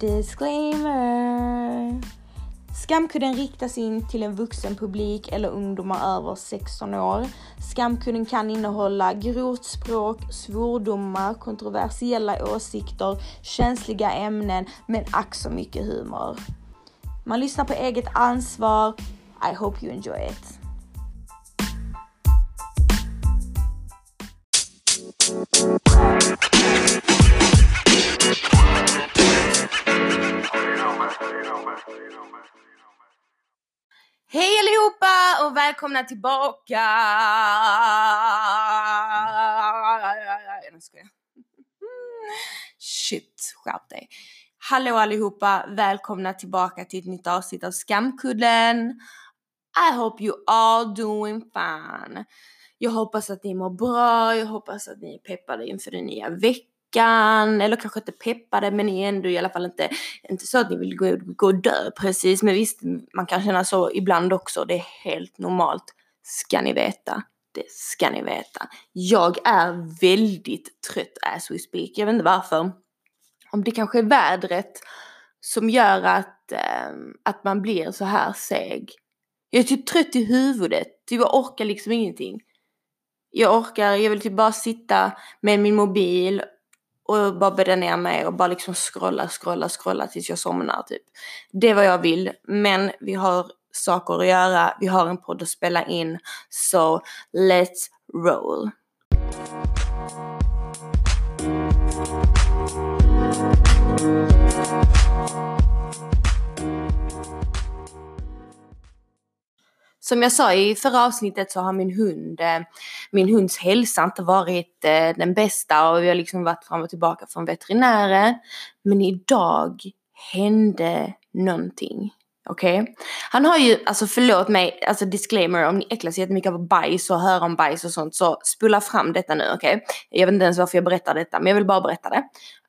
Disclaimer! Skamkudden riktas in till en vuxen publik eller ungdomar över 16 år. Skamkudden kan innehålla grovt språk, svordomar, kontroversiella åsikter, känsliga ämnen, men ack så mycket humor. Man lyssnar på eget ansvar. I hope you enjoy it. Välkomna tillbaka! Jag skojar. Shit, skärp dig. Hallå allihopa, välkomna tillbaka till ett nytt avsnitt av Skamkudden. I hope you all doing fine. Jag hoppas att ni mår bra, jag hoppas att ni är peppade inför den nya veckan. Eller kanske inte peppade men ni är ändå i alla fall inte, inte så att ni vill gå, gå och dö precis. Men visst, man kan känna så ibland också. Det är helt normalt. Ska ni veta. Det ska ni veta. Jag är väldigt trött as we speak. Jag vet inte varför. Om det kanske är vädret som gör att, eh, att man blir så här seg. Jag är typ trött i huvudet. Typ jag orkar liksom ingenting. Jag orkar, jag vill typ bara sitta med min mobil och bara bädda ner mig och bara liksom scrolla, scrolla, scrolla tills jag somnar typ. Det är vad jag vill, men vi har saker att göra, vi har en podd att spela in, så let's roll. Som jag sa i förra avsnittet så har min hund, eh, min hunds hälsa inte varit eh, den bästa och vi har liksom varit fram och tillbaka från veterinären. Men idag hände någonting. Okej? Okay? Han har ju, alltså förlåt mig, alltså disclaimer om ni äcklas jättemycket av bajs och hör om bajs och sånt så spola fram detta nu okej? Okay? Jag vet inte ens varför jag berättar detta men jag vill bara berätta det.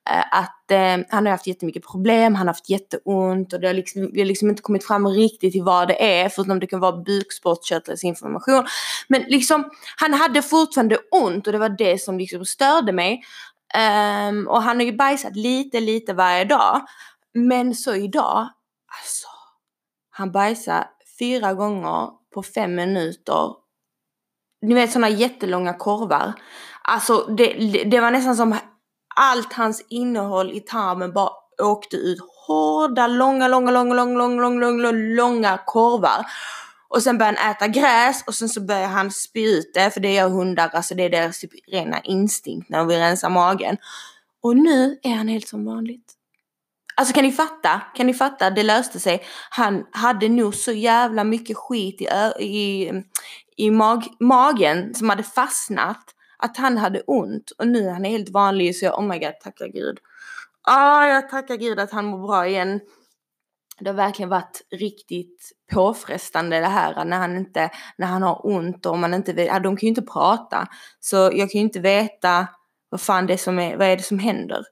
Eh, att eh, han har haft jättemycket problem, han har haft jätteont och det har liksom, vi har liksom inte kommit fram riktigt till vad det är förutom det kan vara bukspottkörtelinflammation. Men liksom han hade fortfarande ont och det var det som liksom störde mig. Um, och han har ju bajsat lite, lite varje dag. Men så idag, alltså. Han bajsade fyra gånger på fem minuter. Ni vet sådana jättelånga korvar. Alltså det, det var nästan som allt hans innehåll i tarmen bara åkte ut hårda, långa, långa, långa, långa, långa, långa, långa, långa korvar. Och sen började han äta gräs och sen så började han spy ut det, för det gör hundar, alltså det är deras typ rena instinkt när vi rensar magen. Och nu är han helt som vanligt. Alltså kan ni fatta? Kan ni fatta? Det löste sig. Han hade nog så jävla mycket skit i, i, i mag, magen som hade fastnat att han hade ont och nu är han helt vanlig så jag, oh my god, tackar gud. Ah, jag tackar gud att han mår bra igen. Det har verkligen varit riktigt påfrestande det här när han inte, när han har ont och man inte vet, ja, de kan ju inte prata. Så jag kan ju inte veta vad fan det är som är, vad är det som händer.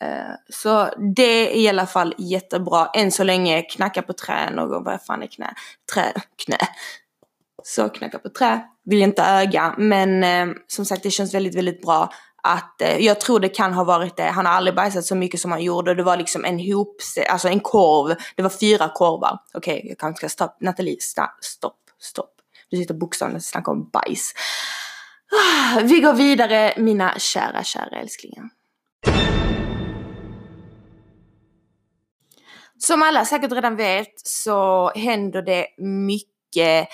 Eh, så det är i alla fall jättebra. Än så länge knacka på trän och vad fan är knä? Trä, knä. Så knacka på trä vill inte öga. Men eh, som sagt det känns väldigt, väldigt bra att eh, jag tror det kan ha varit det. Han har aldrig bajsat så mycket som han gjorde. Det var liksom en hop, alltså en korv. Det var fyra korvar. Okej, okay, jag kanske ska stoppa. Nathalie, stopp, stopp. Du sitter bokstavligen och snackar om bajs. Ah, vi går vidare mina kära, kära älsklingar. Som alla säkert redan vet så händer det mycket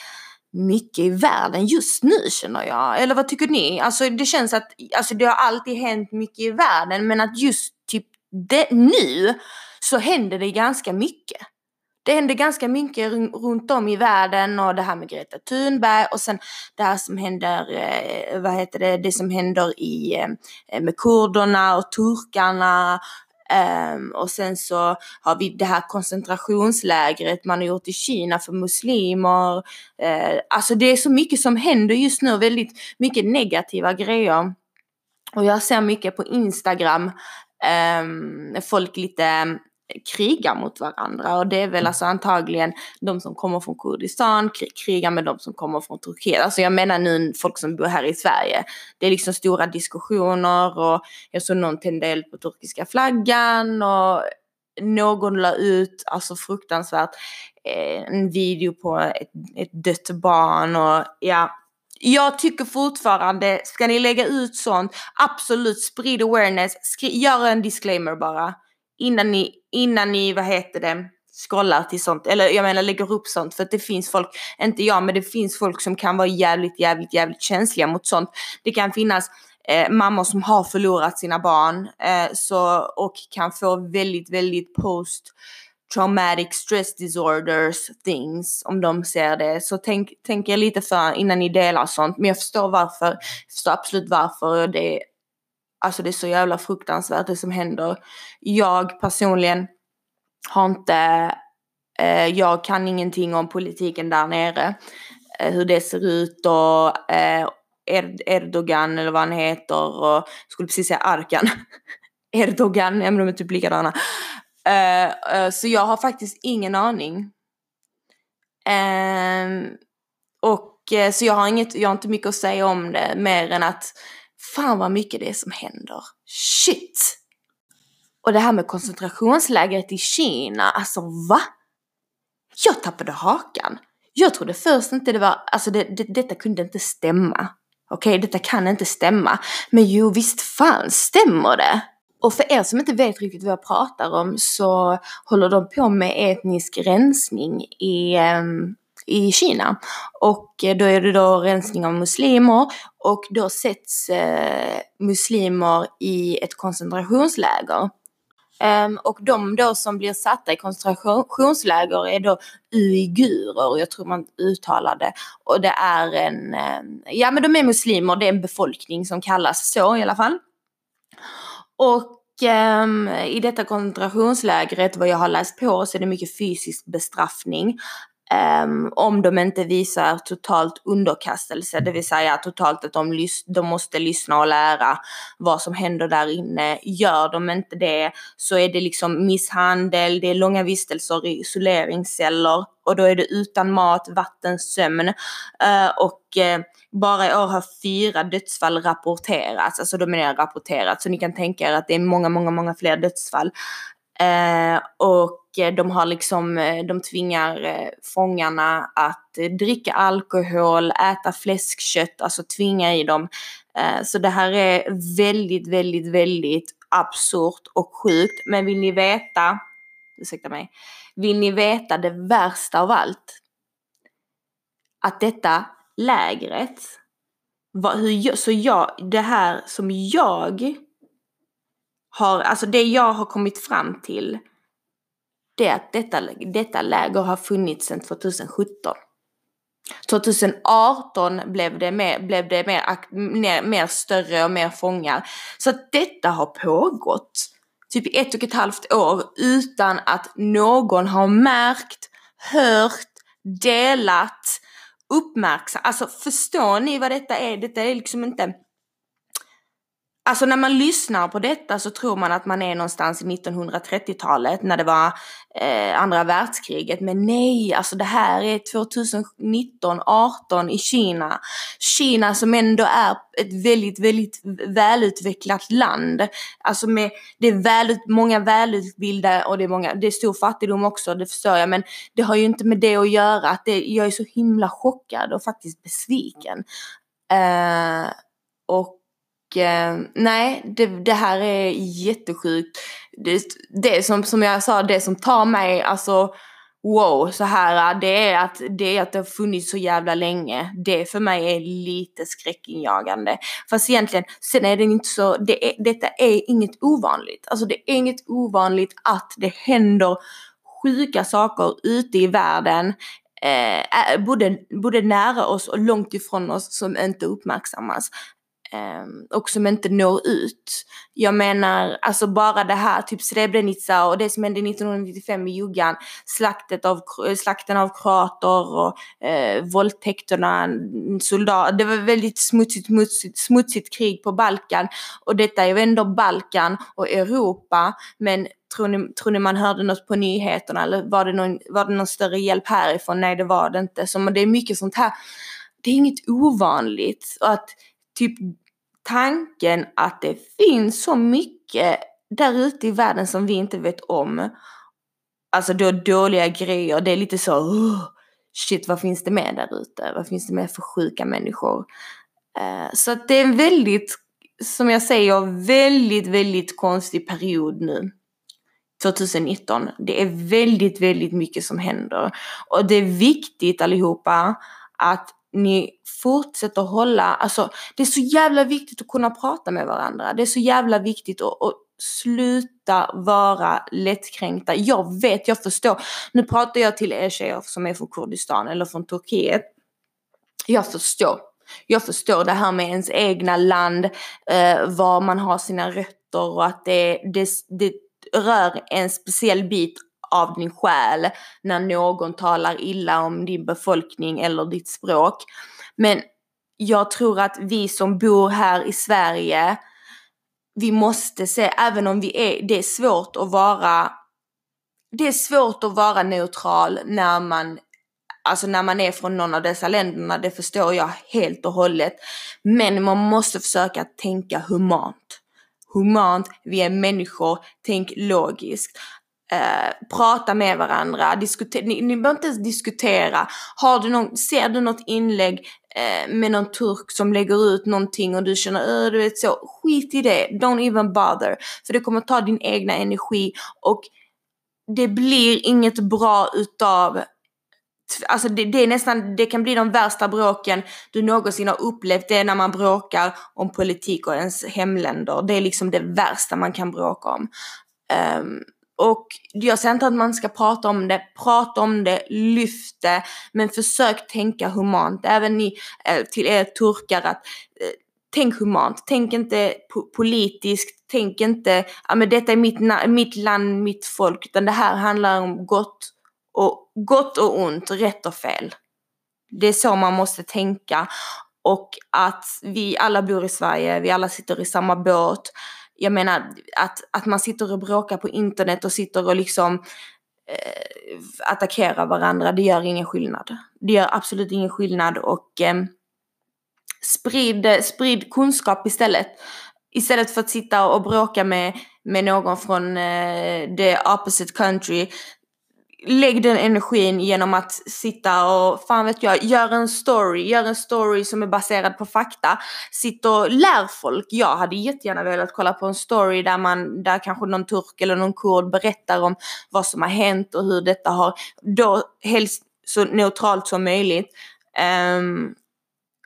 mycket i världen just nu känner jag. Eller vad tycker ni? Alltså det känns att alltså, det har alltid hänt mycket i världen men att just typ det, nu så händer det ganska mycket. Det händer ganska mycket runt om i världen och det här med Greta Thunberg och sen det här som händer, eh, vad heter det, det som händer i, eh, med kurderna och turkarna Um, och sen så har vi det här koncentrationslägret man har gjort i Kina för muslimer. Uh, alltså det är så mycket som händer just nu, väldigt mycket negativa grejer. Och jag ser mycket på Instagram, um, folk lite krigar mot varandra och det är väl alltså antagligen de som kommer från Kurdistan krigar med de som kommer från Turkiet. Alltså jag menar nu folk som bor här i Sverige. Det är liksom stora diskussioner och jag såg någon tända eld på turkiska flaggan och någon la ut, alltså fruktansvärt, eh, en video på ett, ett dött barn och ja. Jag tycker fortfarande, ska ni lägga ut sånt, absolut sprid awareness, skri, gör en disclaimer bara. Innan ni, innan ni, vad heter det, scrollar till sånt, eller jag menar lägger upp sånt för att det finns folk, inte jag, men det finns folk som kan vara jävligt, jävligt, jävligt känsliga mot sånt. Det kan finnas eh, mammor som har förlorat sina barn eh, så, och kan få väldigt, väldigt post traumatic stress disorders things om de ser det. Så tänk, tänk er lite för innan ni delar sånt. Men jag förstår varför. Jag förstår absolut varför. Det, alltså det är så jävla fruktansvärt det som händer. Jag personligen har inte, eh, jag kan ingenting om politiken där nere. Eh, hur det ser ut och eh, Erdogan eller vad han heter och skulle precis säga Arkan. Erdogan, ja men de är typ likadana. Uh, uh, så jag har faktiskt ingen aning. Uh, och eh, så jag har, inget, jag har inte mycket att säga om det mer än att fan vad mycket det är som händer. Shit! Och det här med koncentrationslägret i Kina, alltså va? Jag tappade hakan. Jag trodde först inte det var, alltså det, det, detta kunde inte stämma. Okej, okay, detta kan inte stämma. Men jo, visst fan stämmer det. Och för er som inte vet riktigt vad jag pratar om så håller de på med etnisk rensning i, ehm, i Kina. Och eh, då är det då rensning av muslimer och då sätts eh, muslimer i ett koncentrationsläger. Um, och de då som blir satta i koncentrationsläger är då uigurer, jag tror man uttalar det. Och det är en, um, ja men de är muslimer, det är en befolkning som kallas så i alla fall. Och um, i detta koncentrationslägret, vad jag har läst på, så är det mycket fysisk bestraffning. Um, om de inte visar totalt underkastelse, det vill säga totalt att de, de måste lyssna och lära vad som händer där inne. Gör de inte det så är det liksom misshandel, det är långa vistelser i isoleringsceller och då är det utan mat, vatten, sömn uh, och uh, bara i år har fyra dödsfall rapporterats, alltså de är rapporterat, så ni kan tänka er att det är många, många, många fler dödsfall. Eh, och de har liksom, eh, de tvingar eh, fångarna att dricka alkohol, äta fläskkött, alltså tvinga i dem. Så det här är väldigt, väldigt, väldigt absurt och sjukt. Men vill ni veta, ursäkta mig, vill ni veta det värsta av allt? Att detta lägret, hur, så jag, det här som jag har, alltså det jag har kommit fram till det är att detta, detta läger har funnits sedan 2017. 2018 blev det mer, blev det mer, mer, mer större och mer fångar. Så att detta har pågått typ i ett och ett halvt år utan att någon har märkt, hört, delat, uppmärksammat. Alltså förstår ni vad detta är? Detta är liksom inte Alltså när man lyssnar på detta så tror man att man är någonstans i 1930-talet när det var eh, andra världskriget. Men nej, alltså det här är 2019, 18 i Kina. Kina som ändå är ett väldigt, väldigt välutvecklat land. Alltså med, det är välut, många välutbildade och det är, många, det är stor fattigdom också, det förstår jag. Men det har ju inte med det att göra. Att det, jag är så himla chockad och faktiskt besviken. Eh, och eh, nej, det, det, här är jättesjukt. Det, det som, som jag sa, det som tar mig, alltså wow, så här, det är att det, är att det har funnits så jävla länge. Det för mig är lite skräckinjagande. Fast egentligen, sen är det inte så, det är, detta är inget ovanligt. Alltså det är inget ovanligt att det händer sjuka saker ute i världen. Eh, eh både, både nära oss och långt ifrån oss som inte uppmärksammas eh, och som inte når ut. Jag menar, alltså bara det här, typ Srebrenica och det som hände 1995 i Jugan, slaktet av, eh, slakten av kroater och eh, våldtäkterna, soldater, det var väldigt smutsigt, smutsigt, smutsigt krig på Balkan och detta är ju ändå Balkan och Europa, men Tror ni, tror ni man hörde något på nyheterna eller var det, någon, var det någon större hjälp härifrån? Nej det var det inte. Så det är mycket sånt här. Det är inget ovanligt. Och att typ tanken att det finns så mycket där ute i världen som vi inte vet om. Alltså då dåliga grejer, det är lite så, oh, shit vad finns det mer där ute? Vad finns det mer för sjuka människor? Uh, så att det är en väldigt, som jag säger, väldigt, väldigt konstig period nu. 2019. Det är väldigt, väldigt mycket som händer. Och det är viktigt allihopa att ni fortsätter hålla, alltså det är så jävla viktigt att kunna prata med varandra. Det är så jävla viktigt att, att sluta vara lättkränkta. Jag vet, jag förstår. Nu pratar jag till er tjejer som är från Kurdistan eller från Turkiet. Jag förstår. Jag förstår det här med ens egna land, eh, var man har sina rötter och att det, det, det rör en speciell bit av din själ när någon talar illa om din befolkning eller ditt språk. Men jag tror att vi som bor här i Sverige, vi måste se, även om vi är, det är svårt att vara, det är svårt att vara neutral när man Alltså när man är från någon av dessa länderna, det förstår jag helt och hållet. Men man måste försöka tänka humant. Humant, vi är människor, tänk logiskt. Eh, prata med varandra, diskutera, ni, ni behöver inte ens diskutera. Har du någon, ser du något inlägg eh, med någon turk som lägger ut någonting och du känner, du vet så, skit i det, don't even bother. För det kommer ta din egna energi och det blir inget bra utav Alltså det, det, är nästan, det kan bli de värsta bråken du någonsin har upplevt. Det är när man bråkar om politik och ens hemländer. Det är liksom det värsta man kan bråka om. Um, och jag säger inte att man ska prata om det, prata om det, lyft det, men försök tänka humant. Även ni, eh, till er turkar, att eh, tänk humant, tänk inte politiskt, tänk inte, ja men detta är mitt, mitt land, mitt folk, utan det här handlar om gott och, gott och ont, rätt och fel. Det är så man måste tänka. Och att vi alla bor i Sverige, vi alla sitter i samma båt jag menar att, att man sitter och bråkar på internet och sitter och liksom eh, attackerar varandra, det gör ingen skillnad. Det gör absolut ingen skillnad och eh, sprid, sprid kunskap istället. Istället för att sitta och bråka med, med någon från eh, the opposite country lägg den energin genom att sitta och, fan vet jag, gör en story, gör en story som är baserad på fakta. Sitt och lär folk. Jag hade jättegärna velat kolla på en story där man, där kanske någon turk eller någon kurd berättar om vad som har hänt och hur detta har, då helst så neutralt som möjligt. Um,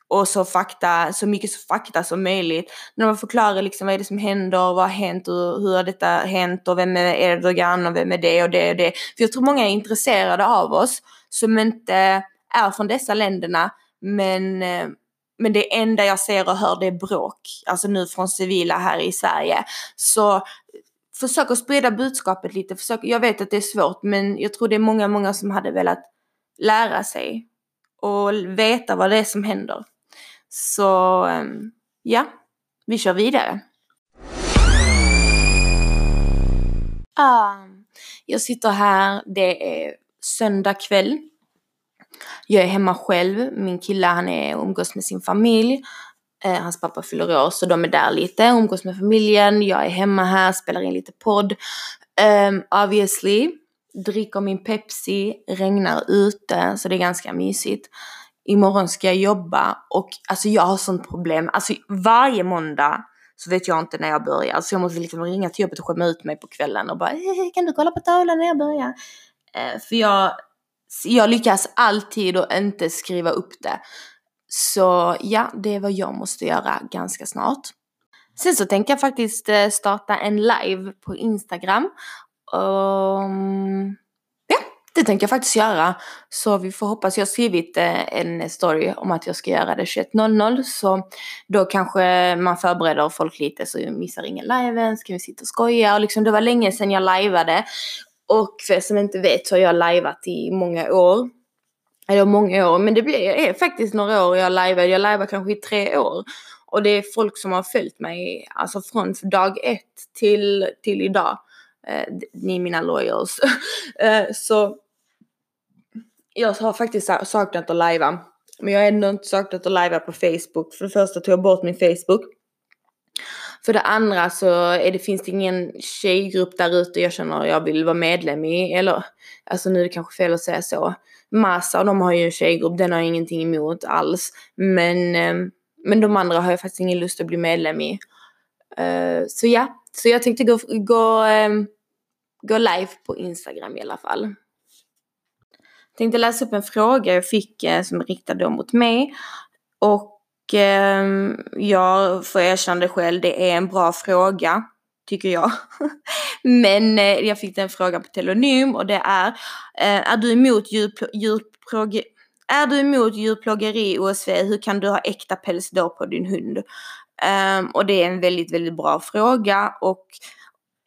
och så fakta, så mycket fakta som möjligt. När man förklarar liksom vad är det som händer, vad har hänt och hur har detta hänt och vem är Erdogan och vem är det och det och det. För jag tror många är intresserade av oss som inte är från dessa länderna men eh, men det enda jag ser och hör det är bråk, alltså nu från civila här i Sverige. Så försök att sprida budskapet lite, försök, jag vet att det är svårt men jag tror det är många, många som hade velat lära sig och veta vad det är som händer. Så ehm, ja, vi kör vidare. Ehm, jag sitter här, det är söndag kväll. Jag är hemma själv, min kille han är umgås med sin familj. Eh, hans pappa fyller år så de är där lite, umgås med familjen. Jag är hemma här, spelar in lite podd. Um, obviously, dricker min Pepsi, regnar ute så det är ganska mysigt imorgon ska jag jobba och alltså jag har sånt problem. Alltså varje måndag så vet jag inte när jag börjar. Så jag måste liksom ringa till jobbet och skämma ut mig på kvällen och bara kan du kolla på tavlan när jag börjar? Eh, för jag, jag lyckas alltid och inte skriva upp det. Så ja, det är vad jag måste göra ganska snart. Sen så tänker jag faktiskt eh, starta en live på Instagram. Um, det tänker jag faktiskt göra. Så vi får hoppas. Jag har skrivit eh, en story om att jag ska göra det 21.00. Så då kanske man förbereder folk lite så jag missar ingen live. Så kan vi sitta och skoja. Och liksom, det var länge sedan jag liveade. Och för er som inte vet så har jag liveat i många år. Eller många år, men det är faktiskt några år jag lajvar. Jag lajvar kanske i tre år. Och det är folk som har följt mig alltså från dag ett till, till idag. Eh, ni är mina loyals. eh, så jag har faktiskt saknat att lajva. Men jag har ändå inte saknat att lajva på Facebook. För det första tog jag bort min Facebook. För det andra så är det, finns det ingen tjejgrupp där ute jag känner jag vill vara medlem i. Eller, alltså nu är det kanske fel att säga så. Massa de har ju en tjejgrupp, den har jag ingenting emot alls. Men, eh, men de andra har jag faktiskt ingen lust att bli medlem i. Uh, så ja, så jag tänkte gå, gå, um, gå live på Instagram i alla fall. Jag tänkte läsa upp en fråga jag fick eh, som är riktad då mot mig. Och eh, jag får erkänna det själv, det är en bra fråga, tycker jag. Men eh, jag fick den frågan på telonym och det är, eh, är du emot djurplågeri är du emot djurplågeri OSV, hur kan du ha äkta päls då på din hund? Um, och det är en väldigt, väldigt bra fråga och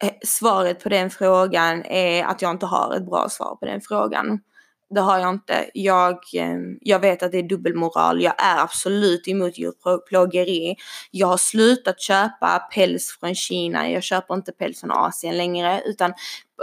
Eh, svaret på den frågan är att jag inte har ett bra svar på den frågan. Det har jag inte. Jag, eh, jag vet att det är dubbelmoral. Jag är absolut emot djurplågeri. Jag har slutat köpa päls från Kina. Jag köper inte päls från Asien längre utan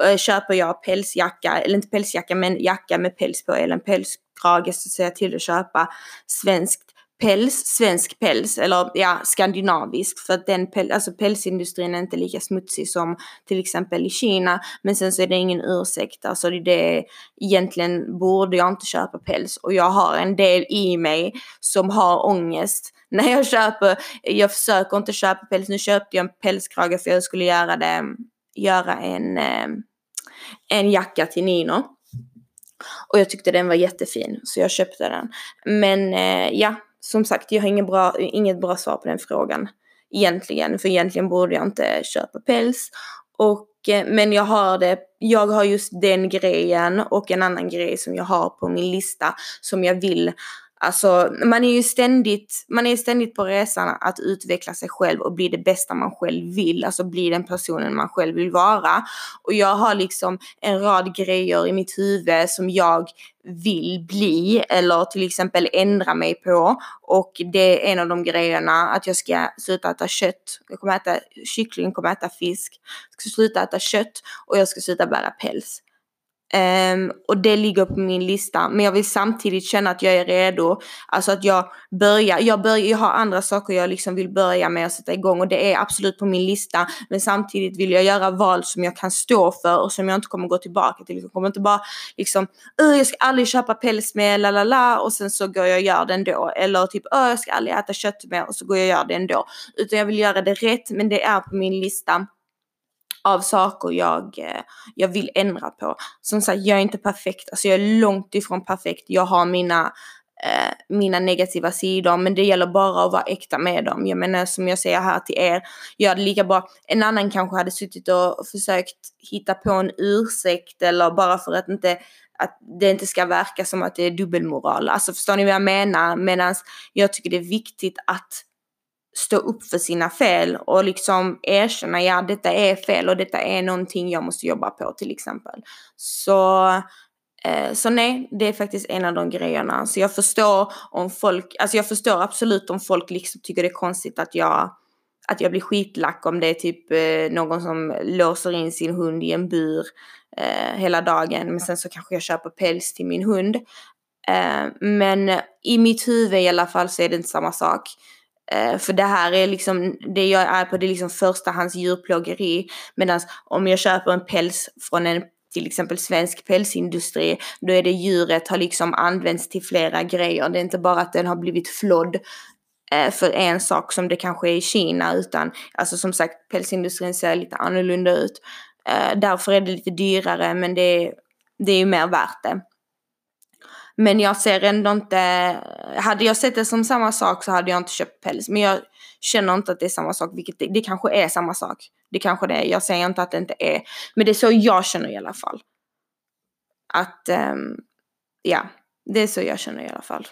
eh, köper jag pälsjacka, eller inte pälsjacka men jacka med päls på eller en pälskrage så ser jag till att köpa svenskt päls, svensk päls eller ja, skandinavisk för att den päls, alltså pälsindustrin är inte lika smutsig som till exempel i Kina. Men sen så är det ingen ursäkt, alltså det, det egentligen borde jag inte köpa päls och jag har en del i mig som har ångest när jag köper, jag försöker inte köpa päls, nu köpte jag en pälskrage för jag skulle göra det, göra en, eh, en jacka till Nino. Och jag tyckte den var jättefin så jag köpte den. Men eh, ja, som sagt, jag har ingen bra, inget bra svar på den frågan egentligen. För egentligen borde jag inte köpa päls. Och, eh, men jag har det, jag har just den grejen och en annan grej som jag har på min lista som jag vill Alltså man är ju ständigt, man är ständigt på resan att utveckla sig själv och bli det bästa man själv vill, alltså bli den personen man själv vill vara. Och jag har liksom en rad grejer i mitt huvud som jag vill bli eller till exempel ändra mig på. Och det är en av de grejerna att jag ska sluta äta kött. Jag kommer äta kyckling, jag kommer äta fisk. Jag ska sluta äta kött och jag ska sluta bära päls. Um, och det ligger på min lista. Men jag vill samtidigt känna att jag är redo. Alltså att jag börjar, jag, börjar, jag har andra saker jag liksom vill börja med att sätta igång och det är absolut på min lista. Men samtidigt vill jag göra val som jag kan stå för och som jag inte kommer gå tillbaka till. Jag kommer inte bara liksom, jag ska aldrig köpa päls med la la la och sen så går jag och gör det ändå. Eller typ, jag ska aldrig äta kött med och så går jag och gör det ändå. Utan jag vill göra det rätt men det är på min lista av saker jag, eh, jag vill ändra på. Som sagt, jag är inte perfekt, alltså jag är långt ifrån perfekt. Jag har mina eh, mina negativa sidor men det gäller bara att vara äkta med dem. Jag menar som jag säger här till er, jag hade lika bra, en annan kanske hade suttit och försökt hitta på en ursäkt eller bara för att inte att det inte ska verka som att det är dubbelmoral. Alltså förstår ni vad jag menar? Medan jag tycker det är viktigt att stå upp för sina fel och liksom erkänna, ja detta är fel och detta är någonting jag måste jobba på till exempel. Så, eh, så nej, det är faktiskt en av de grejerna. Så jag förstår om folk, alltså jag förstår absolut om folk liksom tycker det är konstigt att jag att jag blir skitlack om det är typ eh, någon som låser in sin hund i en bur eh, hela dagen. Men sen så kanske jag köper päls till min hund. Eh, men i mitt huvud i alla fall så är det inte samma sak. Eh, för det här är liksom, det jag är på det är liksom förstahands djurplågeri. Medan om jag köper en päls från en till exempel svensk pälsindustri, då är det djuret har liksom använts till flera grejer. Det är inte bara att den har blivit flodd eh, för en sak som det kanske är i Kina, utan alltså som sagt pälsindustrin ser lite annorlunda ut. Eh, därför är det lite dyrare, men det, det är ju mer värt det. Men jag ser ändå inte, hade jag sett det som samma sak så hade jag inte köpt päls. Men jag känner inte att det är samma sak, vilket det, det kanske är samma sak. Det kanske det är, jag säger inte att det inte är. Men det är så jag känner i alla fall. Att, um, ja, det är så jag känner i alla fall.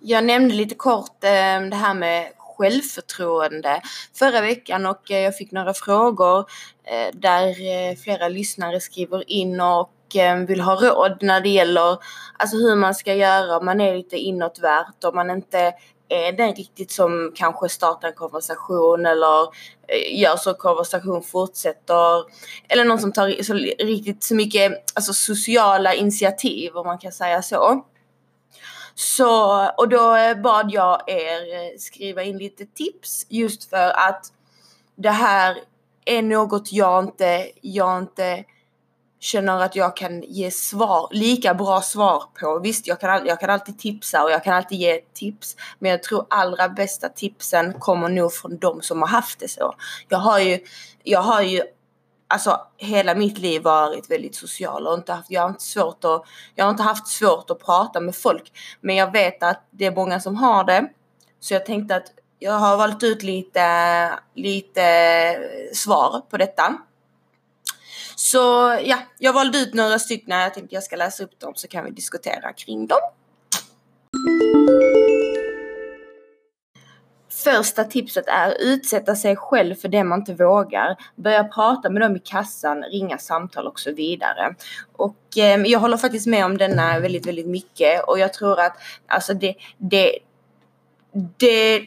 Jag nämnde lite kort um, det här med självförtroende förra veckan och eh, jag fick några frågor eh, där eh, flera lyssnare skriver in och och vill ha råd när det gäller alltså hur man ska göra om man är lite inåtvärt, om man inte är den riktigt som kanske startar en konversation eller eh, gör så konversation fortsätter. Eller någon som tar så, riktigt så mycket alltså, sociala initiativ om man kan säga så. Så, och då eh, bad jag er skriva in lite tips just för att det här är något jag inte, jag inte känner att jag kan ge svar, lika bra svar på. Visst, jag kan, jag kan alltid tipsa och jag kan alltid ge tips. Men jag tror allra bästa tipsen kommer nog från de som har haft det så. Jag har ju, jag har ju alltså hela mitt liv varit väldigt social och inte haft, jag har inte svårt att, jag har inte haft svårt att prata med folk. Men jag vet att det är många som har det. Så jag tänkte att jag har valt ut lite, lite svar på detta. Så ja, jag valde ut några stycken. Jag tänkte jag ska läsa upp dem så kan vi diskutera kring dem. Första tipset är utsätta sig själv för det man inte vågar. Börja prata med dem i kassan, ringa samtal och så vidare. Och eh, jag håller faktiskt med om denna väldigt, väldigt mycket och jag tror att alltså det, det det,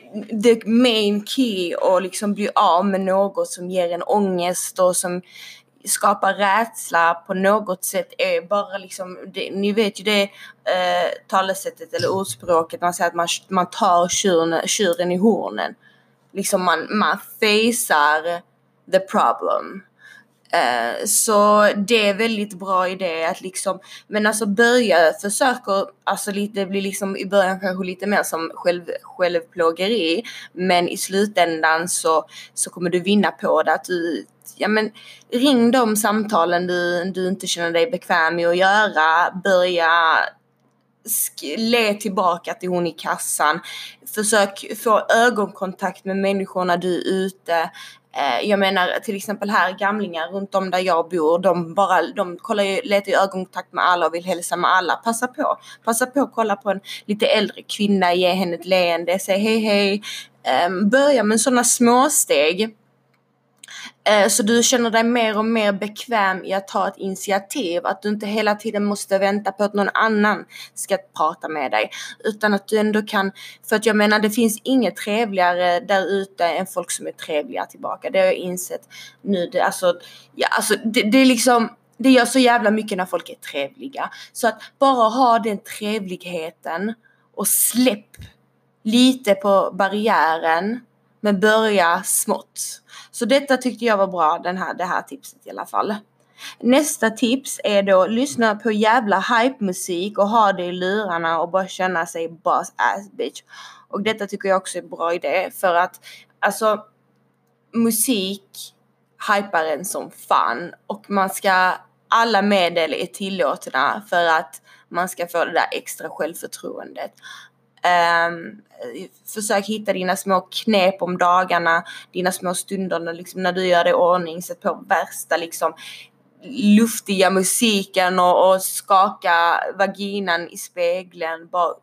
the main key och liksom bli av med något som ger en ångest och som skapar rädsla på något sätt är bara liksom, det, ni vet ju det eh, talesättet eller ordspråket man säger att man, man tar tjuren, tjuren i hornen. Liksom man, man facear the problem. Eh, så det är väldigt bra idé att liksom, men alltså börja försöka, alltså lite, det blir liksom i början kanske lite mer som själv, självplågeri, men i slutändan så, så kommer du vinna på det att du ja men ring de samtalen du, du inte känner dig bekväm med att göra. Börja le tillbaka till hon i kassan. Försök få ögonkontakt med människorna du är ute. Eh, jag menar till exempel här gamlingar runt om där jag bor, de bara, de kollar ju, letar ju ögonkontakt med alla och vill hälsa med alla. Passa på, passa på att kolla på en lite äldre kvinna, ge henne ett leende, säg hej hej. Um, börja med sådana småsteg Eh, så du känner dig mer och mer bekväm i att ta ett initiativ, att du inte hela tiden måste vänta på att någon annan ska prata med dig. Utan att du ändå kan, för att jag menar det finns inget trevligare där ute än folk som är trevliga tillbaka. Det har jag insett nu. Det, alltså, ja, alltså, det, det är liksom det gör så jävla mycket när folk är trevliga. Så att bara ha den trevligheten och släpp lite på barriären men börja smått. Så detta tyckte jag var bra, den här, det här tipset i alla fall. Nästa tips är då lyssna på jävla hype-musik och ha det i lurarna och bara känna sig boss ass bitch. Och detta tycker jag också är en bra idé för att alltså musik hypar en som fan och man ska alla medel är tillåtna för att man ska få det där extra självförtroendet. Um, försök hitta dina små knep om dagarna, dina små stunder när, liksom, när du gör det i ordning. Sätt på värsta liksom luftiga musiken och, och skaka vaginan i spegeln. Bara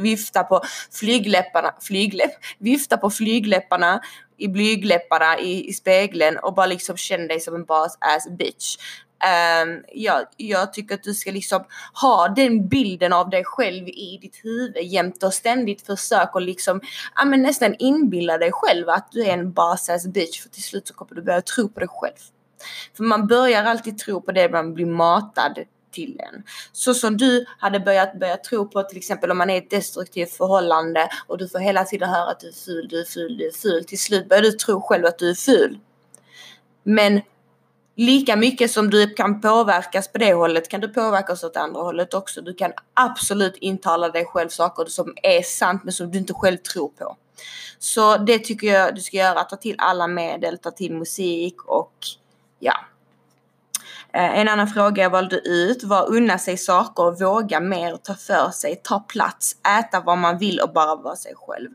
vifta på flygläpparna, flygläpp, vifta på flygläpparna i blygläpparna i, i spegeln och bara liksom känn dig som en boss ass bitch. Ehm, um, jag, jag tycker att du ska liksom ha den bilden av dig själv i ditt huvud jämt och ständigt försök och liksom, ja men nästan inbilla dig själv att du är en boss bitch för till slut så kommer du börja tro på dig själv. För man börjar alltid tro på det man blir matad till en. Så som du hade börjat börja tro på till exempel om man är i ett destruktivt förhållande och du får hela tiden höra att du är ful, du är ful, du är ful. Till slut börjar du tro själv att du är ful. Men lika mycket som du kan påverkas på det hållet kan du påverkas åt andra hållet också. Du kan absolut intala dig själv saker som är sant men som du inte själv tror på. Så det tycker jag du ska göra. Ta till alla medel, ta till musik och ja. Eh, en annan fråga jag valde ut var unna sig saker, våga mer, ta för sig, ta plats, äta vad man vill och bara vara sig själv.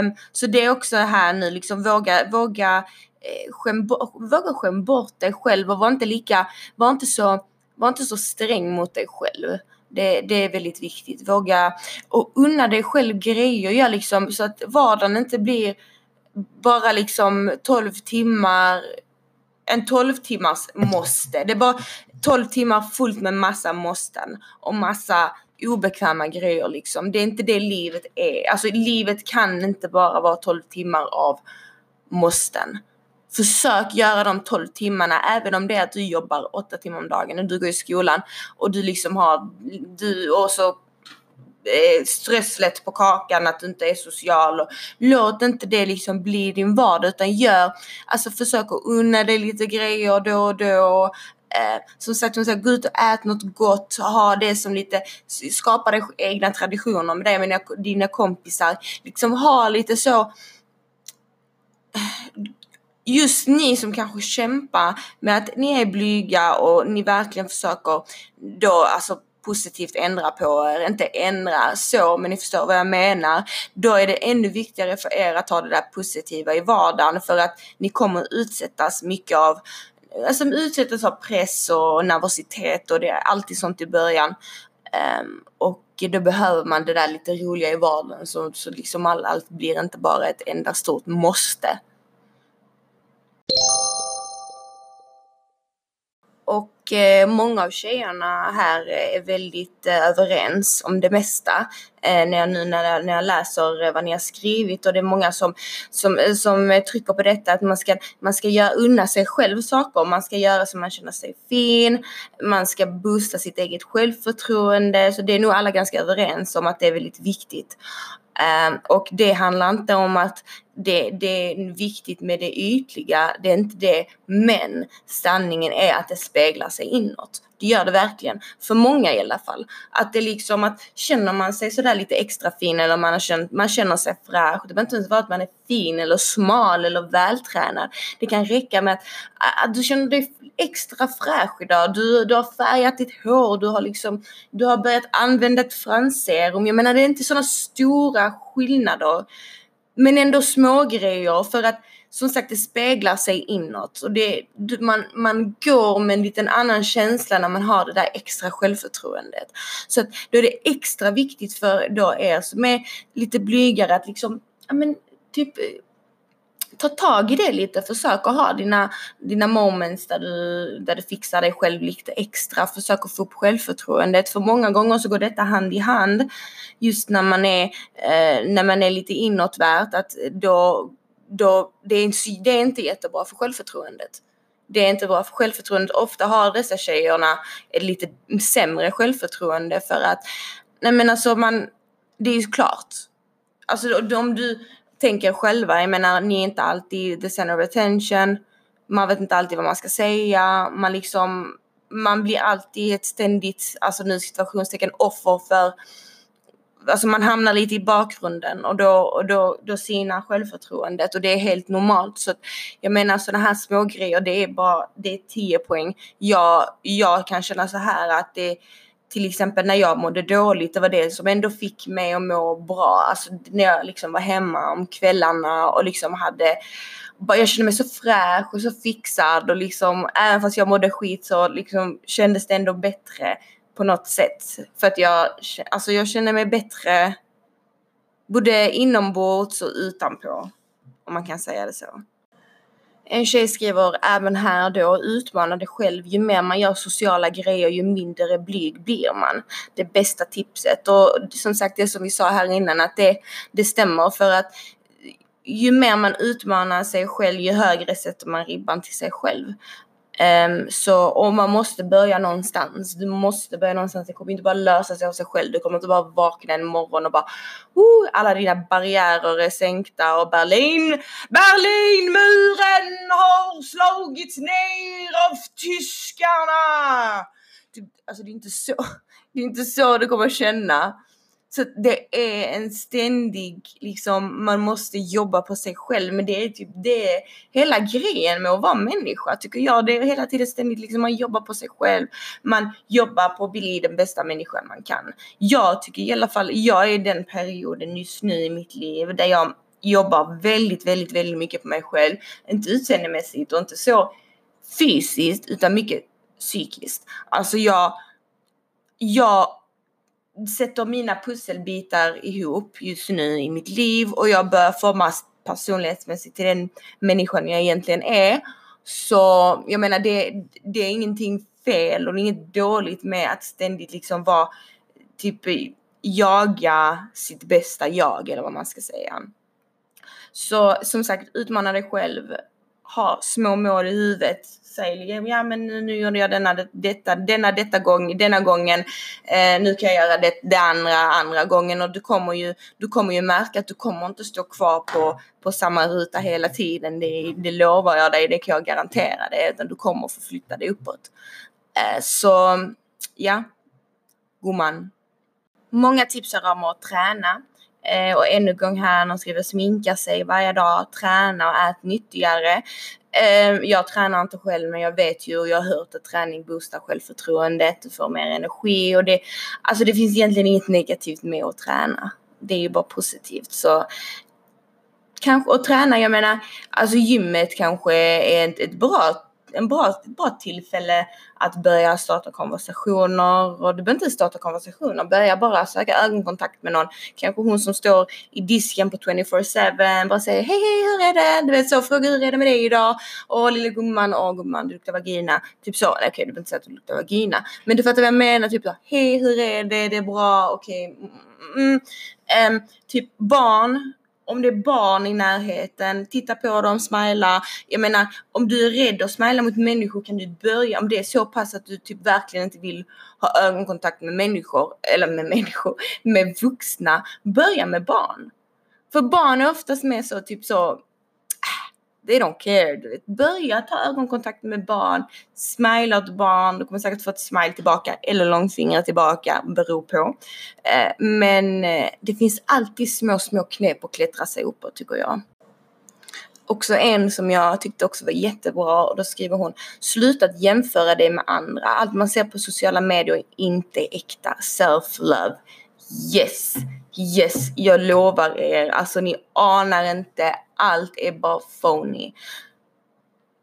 Um, så det är också här nu liksom våga, våga Eh, skäm, våga skämma bort dig själv och var inte lika, var inte så, var inte så sträng mot dig själv. Det, det är väldigt viktigt. Våga och unna dig själv grejer, ja, liksom, så att vardagen inte blir bara liksom 12 timmar en 12 timmars måste. Det är bara 12 timmar fullt med massa måsten och massa obekväma grejer liksom. Det är inte det livet är. Alltså livet kan inte bara vara 12 timmar av måsten. Försök göra de 12 timmarna även om det är att du jobbar 8 timmar om dagen och du går i skolan och du liksom har, du och så eh, strösslet stresslet på kakan att du inte är social och låt inte det liksom bli din vardag utan gör, alltså försök att unna dig lite grejer då och då Eh, som sagt, hon säger gå ut och ät något gott, ha det som lite, skapa dig egna traditioner med dig med dina kompisar. Liksom ha lite så eh, just ni som kanske kämpar med att ni är blyga och ni verkligen försöker då alltså positivt ändra på er, inte ändra så men ni förstår vad jag menar. Då är det ännu viktigare för er att ha det där positiva i vardagen för att ni kommer utsättas mycket av alltså utsättas av press och nervositet och det är alltid sånt i början. Um, och då behöver man det där lite roliga i vardagen så, så liksom all, allt blir inte bara ett enda stort måste. Och eh, många av tjejerna här eh, är väldigt eh, överens om det mesta. Eh, när jag, nu när jag, när jag läser eh, vad ni har skrivit och det är många som, som, eh, som trycker på detta att man ska, man ska göra, unna sig själv saker. Man ska göra så man känner sig fin. Man ska boosta sitt eget självförtroende. Så det är nog alla ganska överens om att det är väldigt viktigt. Och det handlar inte om att det, det, är viktigt med det ytliga, det är inte det. Men sanningen är att det speglar sig inåt. Det gör det verkligen. För många i alla fall. Att det liksom att känner man sig sådär lite extra fin eller man, har känt, man känner sig fräsch. Det behöver inte ens vara att man är fin eller smal eller vältränad. Det kan räcka med att, att du känner dig extra fräsch idag. Du, du har färgat ditt hår, du har liksom, du har börjat använda ett fransserum. Jag menar det är inte sådana stora skillnader. Men ändå små grejer för att som sagt det speglar sig inåt och det, man, man går med en liten annan känsla när man har det där extra självförtroendet. Så att då är det extra viktigt för då er som är lite blygare att liksom, ja men typ ta tag i det lite, försök att ha dina, dina moments där du, där du fixar dig själv lite extra, försök att få upp självförtroendet. För många gånger så går detta hand i hand just när man är, eh, när man är lite inåtvärt, att då, då det, är inte, det är inte jättebra för självförtroendet. Det är inte bra för självförtroendet. Ofta har dessa tjejerna ett lite sämre självförtroende för att, nej men alltså man, det är ju klart. Alltså om du, tänker själva. Jag menar, ni är inte alltid the center of attention. Man vet inte alltid vad man ska säga. Man liksom, man blir alltid ett ständigt, alltså nu situationstecken, offer för Alltså man hamnar lite i bakgrunden och då, och då, då sinar självförtroendet och det är helt normalt. Så jag menar sådana här små grejer det är bara, det är 10 poäng. Jag, jag kan känna så här att det till exempel när jag mådde dåligt, det var det som ändå fick mig att må bra. Alltså när jag liksom var hemma om kvällarna och liksom hade jag kände mig så fräsch och så fixad och liksom även fast jag mådde skit så liksom kändes det ändå bättre på något sätt. För att jag, alltså jag känner mig bättre både inombords och utanpå. Om man kan säga det så. En tjej skriver även här då, utmana dig själv. Ju mer man gör sociala grejer, ju mindre blyg blir man. Det bästa tipset. Och som sagt, det som vi sa här innan, att det, det stämmer för att ju mer man utmanar sig själv, ju högre sätter man ribban till sig själv. Um, så, och man måste börja någonstans. Du måste börja någonstans. Det kommer inte bara lösa sig av sig själv. Du kommer inte bara vakna en morgon och bara oh, alla dina barriärer är sänkta och Berlin, Berlinmuren har slagits ner av tyskarna. Typ, alltså det är inte så, det är inte så du kommer känna. Så det är en ständig, liksom, man måste jobba på sig själv. Men det är typ det, är hela grejen med att vara människa tycker jag. Det är hela tiden ständigt, liksom, man jobbar på sig själv. Man jobbar på att bli den bästa människan man kan. Jag tycker i alla fall, jag är i den perioden just nu i mitt liv där jag jobbar väldigt, väldigt, väldigt mycket på mig själv. Inte utseendemässigt och inte så fysiskt utan mycket psykiskt. Alltså jag, jag sätter mina pusselbitar ihop just nu i mitt liv och jag börjar formas personlighetsmässigt till den människan jag egentligen är. Så jag menar det, det är ingenting fel och inget dåligt med att ständigt liksom vara typ jaga sitt bästa jag eller vad man ska säga. Så som sagt utmana dig själv ha små mål i huvudet säger ja men nu gjorde jag denna, detta, denna, detta gång, denna gången, eh, nu kan jag göra det, det andra, andra gången och du kommer ju, du kommer ju märka att du kommer inte stå kvar på, på samma ruta hela tiden, det, det lovar jag dig, det kan jag garantera dig, utan du kommer förflytta dig uppåt. Eh, så ja, gumman. Många tipsar om att träna. Eh, och ännu en gång här, de skriver sminka sig varje dag, träna och ät nyttigare. Eh, jag tränar inte själv men jag vet ju och jag har hört att träning boostar självförtroendet, du får mer energi och det, alltså det finns egentligen inget negativt med att träna. Det är ju bara positivt så kanske, och träna, jag menar, alltså gymmet kanske är ett, ett bra en bra, bra tillfälle att börja starta konversationer och du behöver inte starta konversationer, börja bara söka ögonkontakt med någon. Kanske hon som står i disken på 24-7 bara säger hej hej hur är det? Du vet så, fråga hur är det med dig idag? Åh lilla gumman, åh gumman du luktar vagina. Typ så, okej okay, du behöver inte säga att du luktar vagina. Men du fattar vad jag menar, typ så, hej hur är det? Det är bra, okej. Okay. Mm, um, typ barn om det är barn i närheten, titta på dem, smila. Jag menar, om du är rädd att smila mot människor kan du börja, om det är så pass att du typ verkligen inte vill ha ögonkontakt med människor, eller med människor, med vuxna, börja med barn. För barn är oftast mer så typ så they don't care. Du vet. Börja ta ögonkontakt med barn, smila åt barn, du kommer säkert få ett smile tillbaka eller långfinger tillbaka, beror på. Eh, men eh, det finns alltid små, små knep att klättra sig uppåt tycker jag. Också en som jag tyckte också var jättebra och då skriver hon Sluta att jämföra dig med andra. Allt man ser på sociala medier är inte äkta. Self-love. Yes, yes, jag lovar er. Alltså ni anar inte allt är bara phony.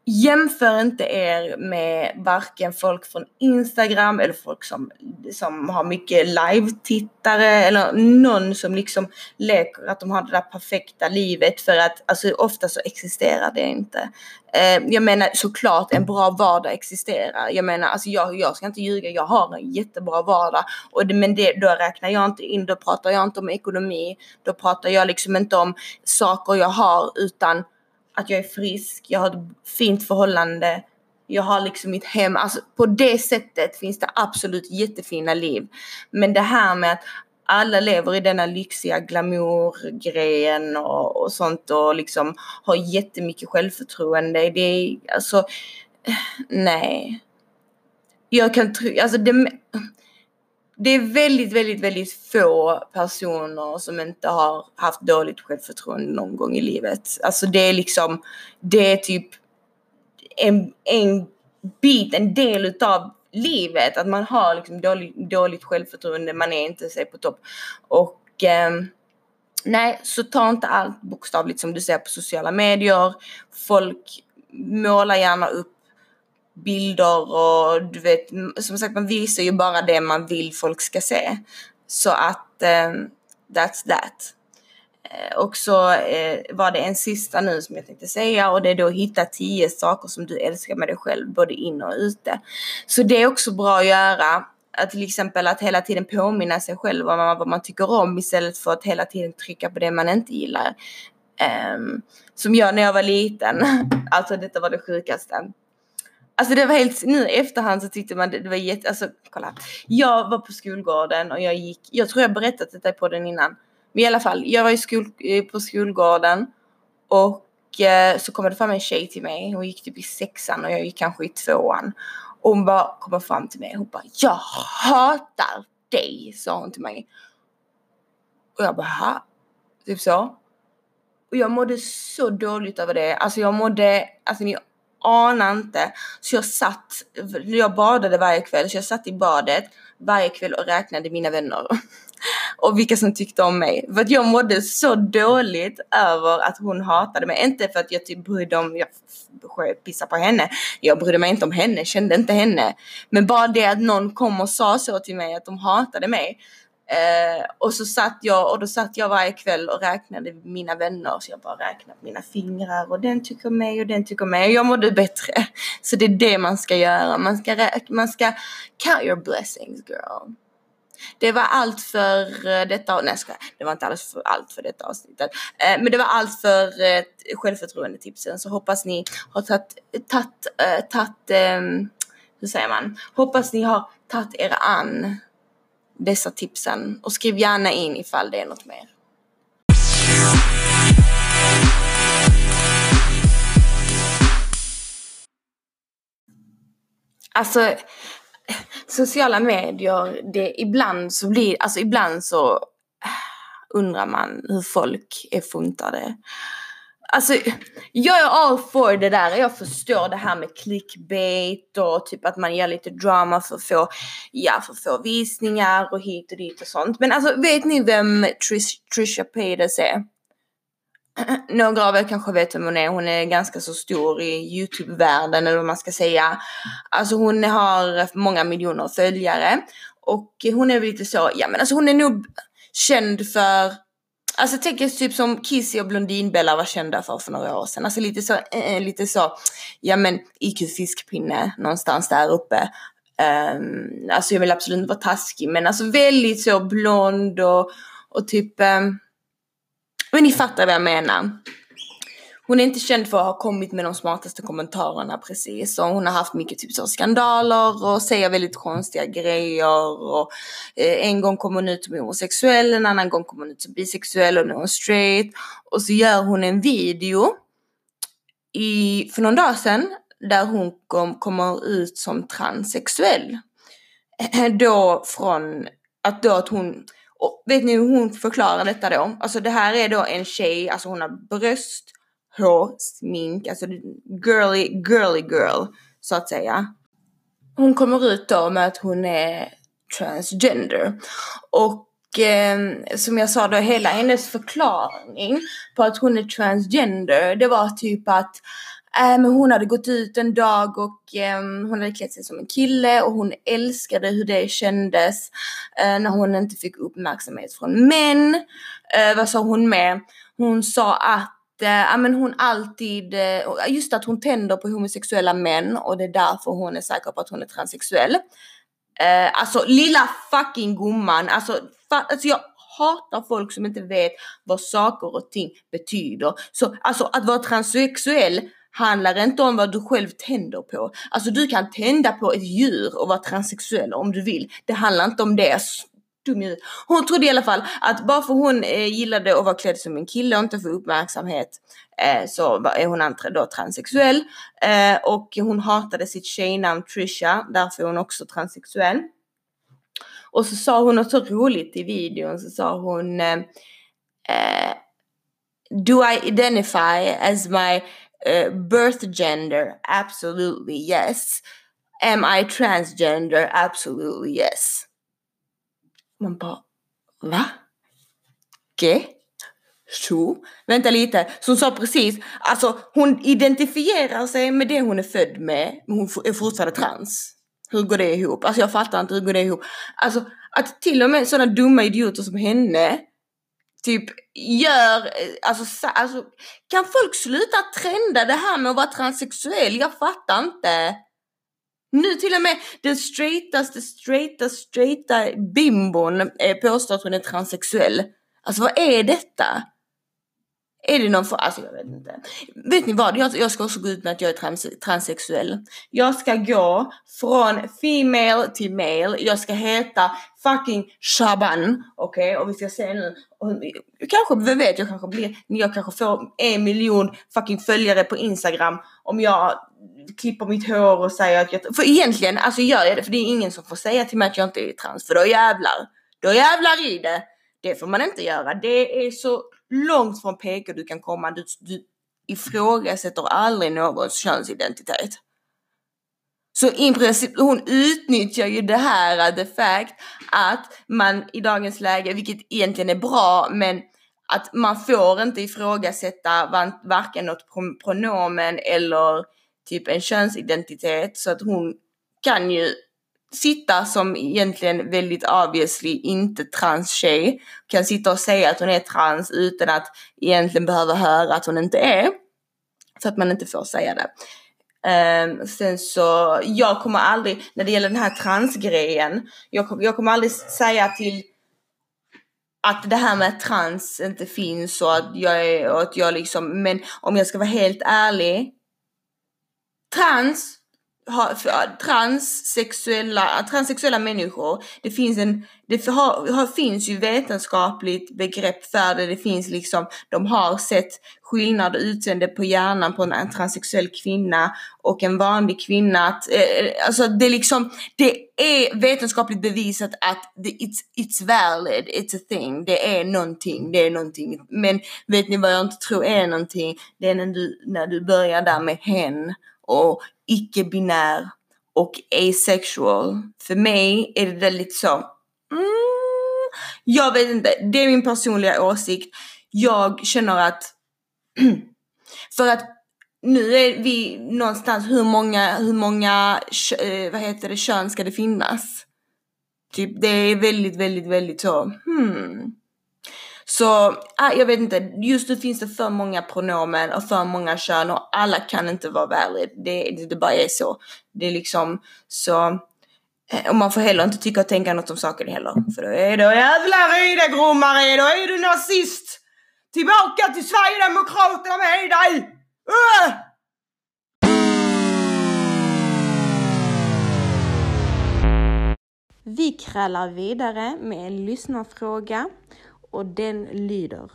Jämför inte er med varken folk från Instagram eller folk som, som har mycket live-tittare eller någon som liksom leker att de har det där perfekta livet för att alltså ofta så existerar det inte. Eh, jag menar såklart en bra vardag existerar. Jag menar alltså jag, jag ska inte ljuga, jag har en jättebra vardag och det, men det, då räknar jag inte in, då pratar jag inte om ekonomi, då pratar jag liksom inte om saker jag har utan att jag är frisk, jag har ett fint förhållande, jag har liksom mitt hem. Alltså på det sättet finns det absolut jättefina liv. Men det här med att alla lever i denna lyxiga glamourgrejen och, och sånt och liksom har jättemycket självförtroende. Det är alltså, nej. Jag kan tro, alltså det, det är väldigt, väldigt, väldigt få personer som inte har haft dåligt självförtroende någon gång i livet. Alltså det är liksom, det är typ en, en bit, en del utav livet. Att man har liksom dåligt, dåligt självförtroende, man är inte sig på topp. Och eh, nej, så ta inte allt bokstavligt som du ser på sociala medier. Folk målar gärna upp bilder och du vet, som sagt man visar ju bara det man vill folk ska se. Så att um, that's that. Uh, och så uh, var det en sista nu som jag tänkte säga och det är då hitta tio saker som du älskar med dig själv både in och ute. Så det är också bra att göra. Att till exempel att hela tiden påminna sig själv om vad man tycker om istället för att hela tiden trycka på det man inte gillar. Um, som jag när jag var liten. alltså detta var det sjukaste. Alltså det var helt, nu i efterhand så tyckte man det, det var jätte, alltså kolla. Jag var på skolgården och jag gick, jag tror jag berättat detta på den innan. Men i alla fall, jag var i skol, eh, på skolgården och eh, så kom det fram en tjej till mig. Hon gick typ i sexan och jag gick kanske i tvåan. Och hon bara kommer fram till mig. Hon bara, jag hatar dig, sa hon till mig. Och jag bara, ha? Typ så. Och jag mådde så dåligt över det. Alltså jag mådde, alltså ni anar inte. Så jag satt, jag badade varje kväll, så jag satt i badet varje kväll och räknade mina vänner. och vilka som tyckte om mig. För att jag mådde så dåligt över att hon hatade mig. Inte för att jag typ brydde om, jag pissade på henne. Jag brydde mig inte om henne, kände inte henne. Men bara det att någon kom och sa så till mig att de hatade mig. Eh, och så satt jag och då satt jag varje kväll och räknade mina vänner. Så jag bara räknade mina fingrar och den tycker om mig och den tycker om mig. Och jag mådde bättre. Så det är det man ska göra. Man ska, man ska count your blessings girl. Det var allt för eh, detta, nej ska, det var inte alls för allt för detta avsnittet. Eh, men det var allt för eh, så hoppas ni har tagit, tagit, eh, tagit eh, hur säger man? Hoppas ni har tagit er an dessa tipsen och skriv gärna in ifall det är något mer. Alltså sociala medier, det ibland så blir, alltså ibland så äh, undrar man hur folk är funtade. Alltså, jag är all for det där. Jag förstår det här med clickbait och typ att man ger lite drama för att få, ja, för att få visningar och hit och dit och sånt. Men alltså, vet ni vem Trish, Trisha Paytas är? Några av er kanske vet vem hon är. Hon är ganska så stor i YouTube-världen eller vad man ska säga. Alltså hon har många miljoner följare. Och hon är väl lite så, ja men alltså hon är nog känd för Alltså tänk er typ som Kissy och Blondinbella var kända för för några år sedan. Alltså lite så, äh, lite så, ja men IQ fiskpinne någonstans där uppe. Um, alltså jag vill absolut inte vara taskig men alltså väldigt så blond och, och typ um, men ni fattar vad jag menar. Hon är inte känd för att ha kommit med de smartaste kommentarerna precis. Och hon har haft mycket typ så skandaler och säger väldigt konstiga grejer. Och, eh, en gång kom hon ut som homosexuell, en annan gång kom hon ut som bisexuell och nu är hon straight. Och så gör hon en video i, för någon dag sedan där hon kom, kommer ut som transsexuell. Då från att då att hon och vet ni hur hon förklarar detta då? Alltså det här är då en tjej, alltså hon har bröst, hår, smink, alltså girly, girly girl så att säga. Hon kommer ut då med att hon är transgender. Och eh, som jag sa då, hela hennes förklaring på att hon är transgender, det var typ att Äh, men hon hade gått ut en dag och eh, hon hade klätt sig som en kille och hon älskade hur det kändes eh, när hon inte fick uppmärksamhet från män. Eh, vad sa hon med? Hon sa att Eh, ja men hon alltid, eh, just att hon tänder på homosexuella män och det är därför hon är säker på att hon är transsexuell. Eh, alltså lilla fucking gumman, alltså, fa alltså jag hatar folk som inte vet vad saker och ting betyder. Så alltså att vara transsexuell handlar inte om vad du själv tänder på. Alltså du kan tända på ett djur och vara transsexuell om du vill. Det handlar inte om det. Dum hon trodde i alla fall att bara för hon eh, gillade att vara klädd som en kille och inte få uppmärksamhet eh, så är hon då transsexuell. Eh, och hon hatade sitt tjejnamn Trisha, därför är hon också transsexuell. Och så sa hon något så roligt i videon, så sa hon eh, eh Do I identify as my Uh, birth gender, absolutely yes. Am I transgender? Absolutely yes. Man bara, va? Ge? Så? Vänta lite. Så hon sa precis, alltså hon identifierar sig med det hon är född med, men hon är fortfarande trans. Hur går det ihop? Alltså jag fattar inte hur går det ihop. Alltså att till och med sådana dumma idioter som henne typ gör, alltså, alltså kan folk sluta trenda det här med att vara transsexuell? Jag fattar inte. Nu till och med den straightaste, straighta, straighta bimbon eh, påstår att hon är transsexuell. Alltså vad är detta? Är det någon för, alltså jag vet inte. Vet ni vad, jag, jag ska också gå ut med att jag är trans, transsexuell. Jag ska gå från female till male, jag ska heta fucking Shaban, okej? Okay? Och vi ska se nu, kanske, vem vet, jag kanske blir, jag kanske får en miljon fucking följare på Instagram om jag klipper mitt hår och säger att jag, för egentligen, alltså gör jag det, för det är ingen som får säga till mig att jag inte är trans, för då jävlar, då jävlar i det. Det får man inte göra. Det är så långt från PK du kan komma. Du, du ifrågasätter aldrig någons könsidentitet. Så i princip, hon utnyttjar ju det här, uh, the fact att man i dagens läge, vilket egentligen är bra, men att man får inte ifrågasätta varken något pronomen eller typ en könsidentitet. Så att hon kan ju sitta som egentligen väldigt obviously inte trans tjej kan sitta och säga att hon är trans utan att egentligen behöva höra att hon inte är. För att man inte får säga det. Um, sen så, jag kommer aldrig, när det gäller den här transgrejen, jag, jag kommer aldrig säga till att det här med trans inte finns och att jag är, och att jag liksom, men om jag ska vara helt ärlig. Trans, transsexuella, transsexuella människor, det finns en, det har, har, finns ju vetenskapligt begrepp för det, det finns liksom, de har sett skillnad utseende på hjärnan på en, en transsexuell kvinna och en vanlig kvinna. Att, eh, eh alltså det är liksom, det är vetenskapligt bevisat att det, it's, it's valid, it's a thing, det är någonting, det är någonting. Men vet ni vad jag inte tror är någonting? Det är när du, när du börjar där med hen och icke-binär och asexual. För mig är det väldigt så, mm, jag vet inte, det är min personliga åsikt. Jag känner att, för att nu är vi någonstans hur många, hur många, eh, vad heter det, kön ska det finnas? Typ det är väldigt, väldigt, väldigt så, hmm. Så äh, jag vet inte, just nu finns det för många pronomen och för många kön och alla kan inte vara valid. Det, det, det bara är så. Det är liksom så. Eh, och man får heller inte tycka och tänka något om saken heller. För då är det jävla ridegrommare, då är du nazist! Tillbaka till Sverigedemokraterna med dig! Uh! Vi krallar vidare med en lyssnarfråga och den lyder.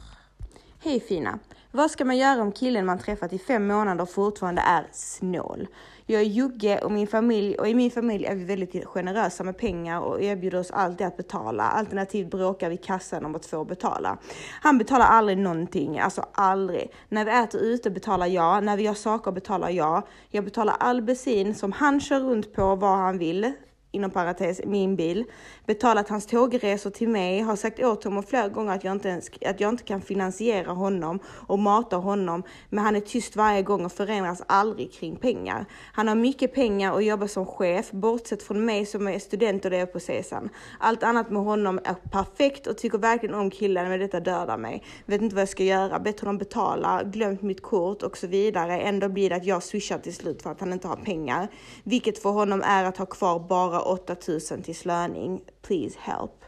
Hej fina! Vad ska man göra om killen man träffat i fem månader fortfarande är snål? Jag är Jugge och min familj och i min familj är vi väldigt generösa med pengar och erbjuder oss alltid att betala. Alternativt bråkar vi kassan om att få betala. Han betalar aldrig någonting, alltså aldrig. När vi äter ute betalar jag, när vi gör saker betalar jag. Jag betalar all bensin som han kör runt på vad han vill inom parentes, min bil, betalat hans tågresor till mig, har sagt åt honom flera gånger att jag, inte ens, att jag inte kan finansiera honom och mata honom, men han är tyst varje gång och förändras aldrig kring pengar. Han har mycket pengar och jobbar som chef, bortsett från mig som är student och det är på CSN. Allt annat med honom är perfekt och tycker verkligen om killen, men detta dödar mig. Vet inte vad jag ska göra, bett honom betala, glömt mitt kort och så vidare. Ändå blir det att jag swishar till slut för att han inte har pengar, vilket för honom är att ha kvar bara 8000 till slöning. Please help.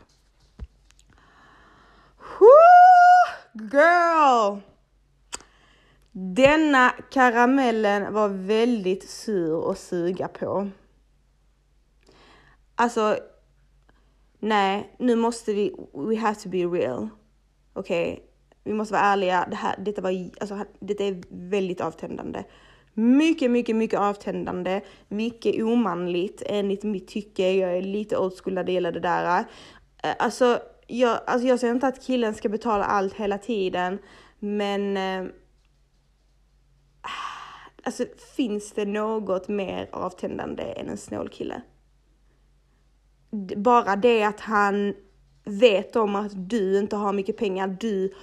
Woo, girl! Denna karamellen var väldigt sur att suga på. Alltså, nej, nu måste vi, we have to be real. Okej, okay? vi måste vara ärliga. Det här, detta, var, alltså, detta är väldigt avtändande. Mycket, mycket, mycket avtändande, mycket omanligt enligt mitt tycke. Jag är lite old school när det gäller det där. Eh, alltså, jag, alltså jag säger inte att killen ska betala allt hela tiden, men äh, alltså finns det något mer avtändande än en snål kille? Bara det att han vet om att du inte har mycket pengar, du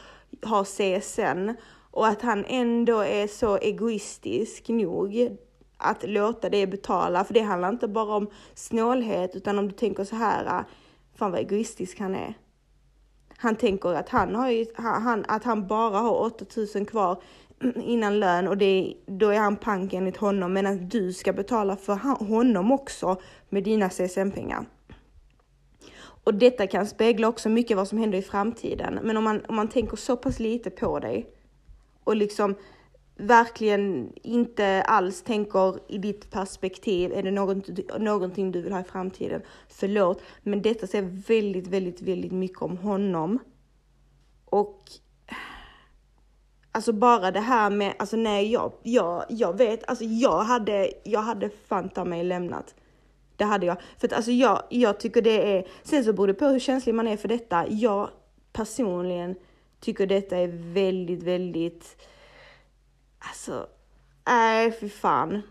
har CSN och att han ändå är så egoistisk nog att låta det betala. För det handlar inte bara om snålhet, utan om du tänker så här, äh, fan vad egoistisk han är. Han tänker att han, har ju, han, att han bara har 8000 kvar innan lön och det, då är han pank enligt honom, medan du ska betala för honom också med dina CSN-pengar. Och detta kan spegla också mycket vad som händer i framtiden. Men om man, om man tänker så pass lite på dig och liksom verkligen inte alls tänker i ditt perspektiv, är det något, någonting du vill ha i framtiden? Förlåt, men detta säger väldigt, väldigt, väldigt mycket om honom. Och Alltså bara det här med, alltså nej jag, jag, jag vet, alltså jag hade, jag hade fanta mig lämnat. Det hade jag. För att alltså jag, jag tycker det är, sen så beror det på hur känslig man är för detta. Jag personligen tycker detta är väldigt, väldigt, alltså, nej fy fan.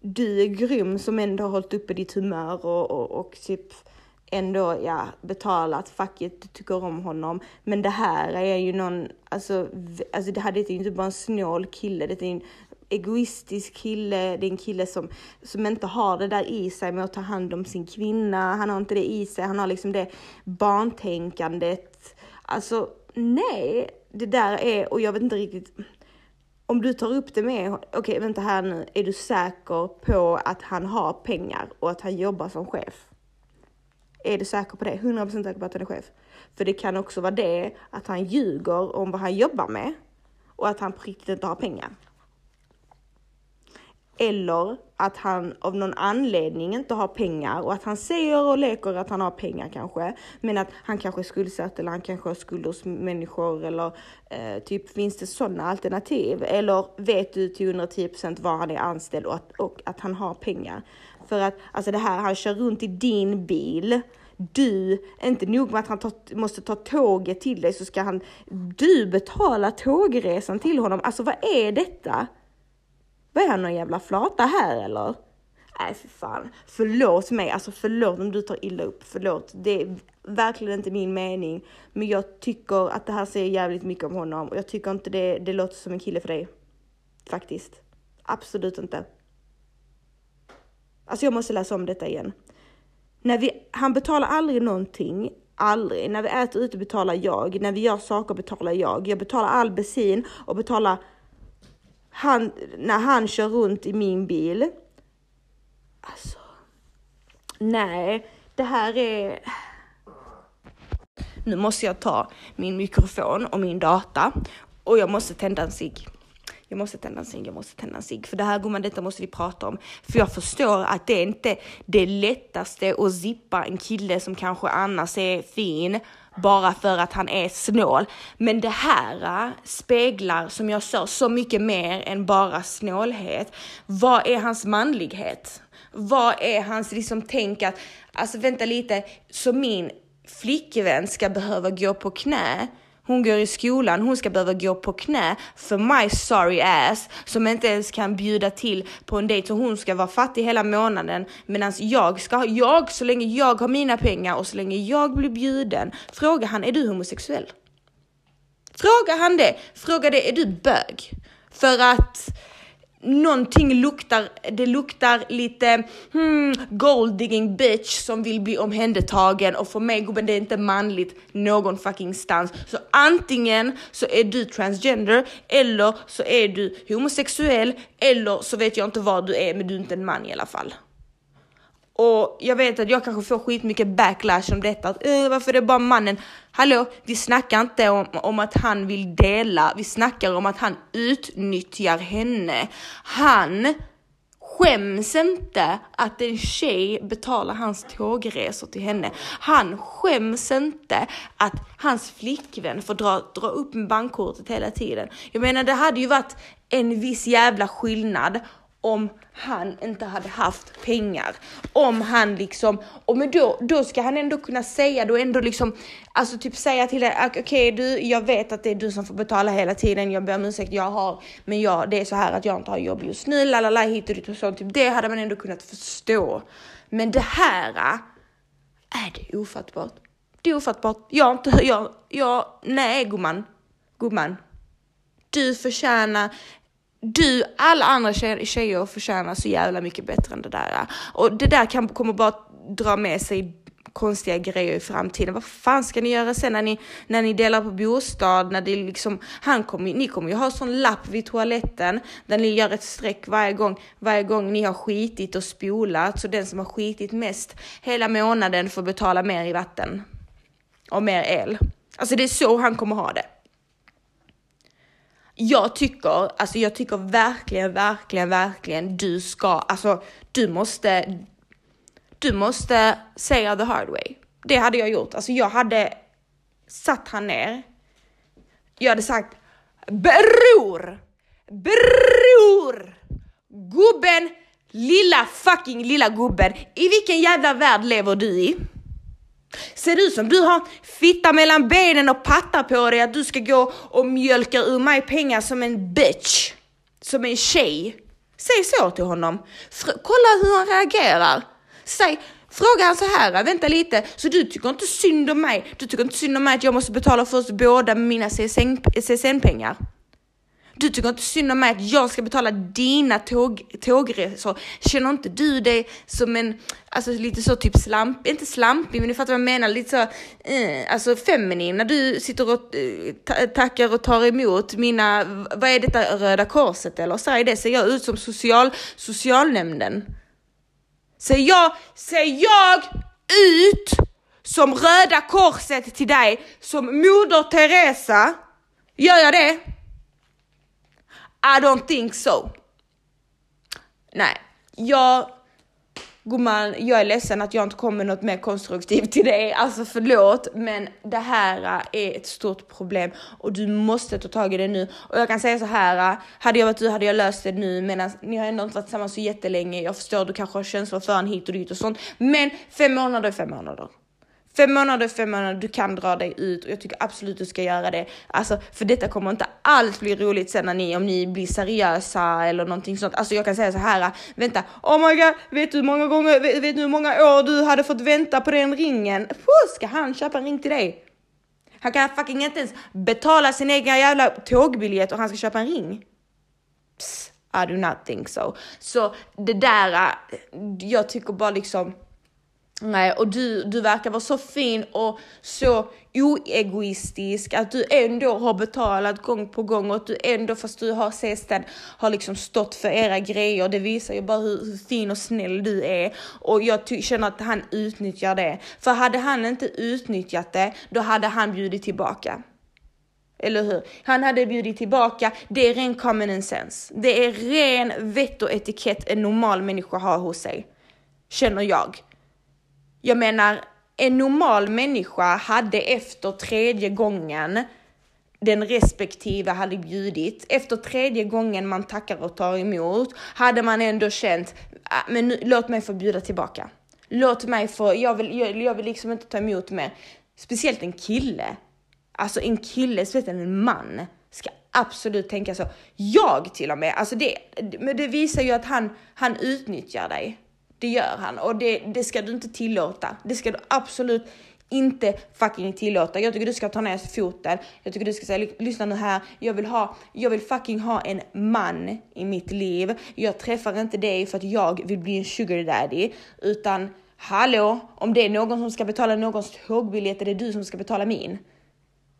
Du är grym som ändå har hållit uppe ditt humör och, och, och typ ändå, ja, betalat, fuck it, du tycker om honom. Men det här är ju någon, alltså, alltså det här det är ju inte bara en snål kille, det är en egoistisk kille, det är en kille som, som inte har det där i sig med att ta hand om sin kvinna, han har inte det i sig, han har liksom det barntänkandet, Alltså nej, det där är, och jag vet inte riktigt, om du tar upp det med, okej okay, vänta här nu, är du säker på att han har pengar och att han jobbar som chef? Är du säker på det? 100% säker på att han är chef? För det kan också vara det att han ljuger om vad han jobbar med och att han på riktigt inte har pengar. Eller att han av någon anledning inte har pengar och att han säger och leker att han har pengar kanske. Men att han kanske är skuldsatt eller han kanske har skulder hos människor eller eh, typ finns det sådana alternativ? Eller vet du till 110% var han är anställd och att, och att han har pengar? För att alltså det här, han kör runt i din bil du, inte nog med att han tar, måste ta tåget till dig så ska han, du betala tågresan till honom. Alltså vad är detta? Vad är han någon jävla flata här eller? Nej för fan, förlåt mig, alltså förlåt om du tar illa upp, förlåt. Det är verkligen inte min mening. Men jag tycker att det här säger jävligt mycket om honom och jag tycker inte det, det låter som en kille för dig. Faktiskt. Absolut inte. Alltså jag måste läsa om detta igen. När vi, han betalar aldrig någonting, aldrig. När vi äter ute betalar jag, när vi gör saker betalar jag. Jag betalar all bensin och betalar han, när han kör runt i min bil. Alltså, nej, det här är... Nu måste jag ta min mikrofon och min data och jag måste tända en cigg. Jag måste tända en cigg, jag måste tända en cigg. För det här gumman, detta måste vi prata om. För jag förstår att det är inte det lättaste att zippa en kille som kanske annars är fin bara för att han är snål. Men det här äh, speglar, som jag sa, så mycket mer än bara snålhet. Vad är hans manlighet? Vad är hans liksom tänk att, alltså vänta lite, så min flickvän ska behöva gå på knä hon går i skolan, hon ska behöva gå på knä för my sorry ass som inte ens kan bjuda till på en dejt så hon ska vara fattig hela månaden medan jag ska ha, jag så länge jag har mina pengar och så länge jag blir bjuden. Fråga han, är du homosexuell? Fråga han det, fråga det, är du bög? För att någonting luktar, det luktar lite hmm, gold digging bitch som vill bli omhändertagen och för mig gubben det är inte manligt någon fucking stans. Så antingen så är du transgender eller så är du homosexuell eller så vet jag inte vad du är men du är inte en man i alla fall. Och jag vet att jag kanske får skitmycket backlash om detta. Att, äh, varför är det bara mannen? Hallå, vi snackar inte om, om att han vill dela. Vi snackar om att han utnyttjar henne. Han skäms inte att en tjej betalar hans tågresor till henne. Han skäms inte att hans flickvän får dra, dra upp med bankkortet hela tiden. Jag menar, det hade ju varit en viss jävla skillnad om han inte hade haft pengar. Om han liksom, och men då, då ska han ändå kunna säga, då ändå liksom, alltså typ säga till dig, ah, okej okay, du, jag vet att det är du som får betala hela tiden, jag ber om ursäkt, jag har, men jag, det är så här att jag inte har jobb just nu, lalala hit och dit och sånt, typ det hade man ändå kunnat förstå. Men det här, äh, är det ofattbart. Det är ofattbart. Jag inte, jag, jag, nej gumman, gumman. Du förtjänar du, alla andra tjejer, tjejer förtjänar så jävla mycket bättre än det där. Och det där kan, kommer bara dra med sig konstiga grejer i framtiden. Vad fan ska ni göra sen när ni, när ni delar på bostad? När det liksom, han kommer, ni kommer ju ha sån lapp vid toaletten där ni gör ett streck varje gång, varje gång ni har skitit och spolat. Så den som har skitit mest hela månaden får betala mer i vatten och mer el. Alltså det är så han kommer ha det jag tycker, alltså jag tycker verkligen, verkligen, verkligen du ska, alltså du måste, du måste säga the hard way. Det hade jag gjort. Alltså jag hade satt han ner. Jag hade sagt bror, bror, gubben, lilla fucking lilla gubben. I vilken jävla värld lever du i? Ser det ut som du har fitta mellan benen och pattar på dig att du ska gå och mjölka ur mig pengar som en bitch? Som en tjej? Säg så till honom. Fr kolla hur han reagerar. Säg, fråga han så här, vänta lite, så du tycker inte synd om mig? Du tycker inte synd om mig att jag måste betala för oss båda med mina CSN-pengar? Du tycker inte synd om mig att jag ska betala dina tåg, tågresor. Känner inte du dig som en, alltså lite så typ slamp, inte slampig men du fattar vad jag menar, lite så, eh, alltså feminin när du sitter och eh, tackar och tar emot mina, vad är detta, Röda Korset eller? Säg det, ser jag ut som social, socialnämnden? Ser jag, ser jag ut som Röda Korset till dig, som Moder Teresa? Gör jag det? I don't think so. Nej, jag Gumman, jag är ledsen att jag inte kommer något mer konstruktivt till dig. Alltså förlåt, men det här är ett stort problem och du måste ta tag i det nu. Och jag kan säga så här, hade jag varit du hade jag löst det nu medan ni har ändå inte varit tillsammans så jättelänge. Jag förstår, du kanske har känslor för en hit och dit och sånt, men fem månader är fem månader. Fem månader, fem månader, du kan dra dig ut och jag tycker absolut du ska göra det. Alltså, för detta kommer inte alls bli roligt sen när ni, om ni blir seriösa eller någonting sånt. Alltså jag kan säga så här, vänta, oh my god, vet du hur många gånger, vet, vet du hur många år du hade fått vänta på den ringen? Puh, ska han köpa en ring till dig? Han kan fucking inte ens betala sin egen jävla tågbiljett och han ska köpa en ring. Psst, I do not think so. Så det där, eh, jag tycker bara liksom, Nej, och du, du verkar vara så fin och så oegoistisk att du ändå har betalat gång på gång och att du ändå, fast du har sesten, har liksom stått för era grejer. Det visar ju bara hur, hur fin och snäll du är och jag känner att han utnyttjar det. För hade han inte utnyttjat det, då hade han bjudit tillbaka. Eller hur? Han hade bjudit tillbaka. Det är ren common sense. Det är ren vett och etikett en normal människa har hos sig. Känner jag. Jag menar, en normal människa hade efter tredje gången den respektive hade bjudit. Efter tredje gången man tackar och tar emot hade man ändå känt, ah, men nu, låt mig få bjuda tillbaka. Låt mig få, jag vill, jag, jag vill liksom inte ta emot mer. Speciellt en kille. Alltså en kille, speciellt en man, ska absolut tänka så. Jag till och med, alltså det, men det visar ju att han, han utnyttjar dig. Det gör han och det, det ska du inte tillåta. Det ska du absolut inte fucking tillåta. Jag tycker du ska ta ner foten. Jag tycker du ska säga lyssna nu här. Jag vill ha, jag vill fucking ha en man i mitt liv. Jag träffar inte dig för att jag vill bli en sugar daddy utan hallå, om det är någon som ska betala någons tågbiljett är det du som ska betala min.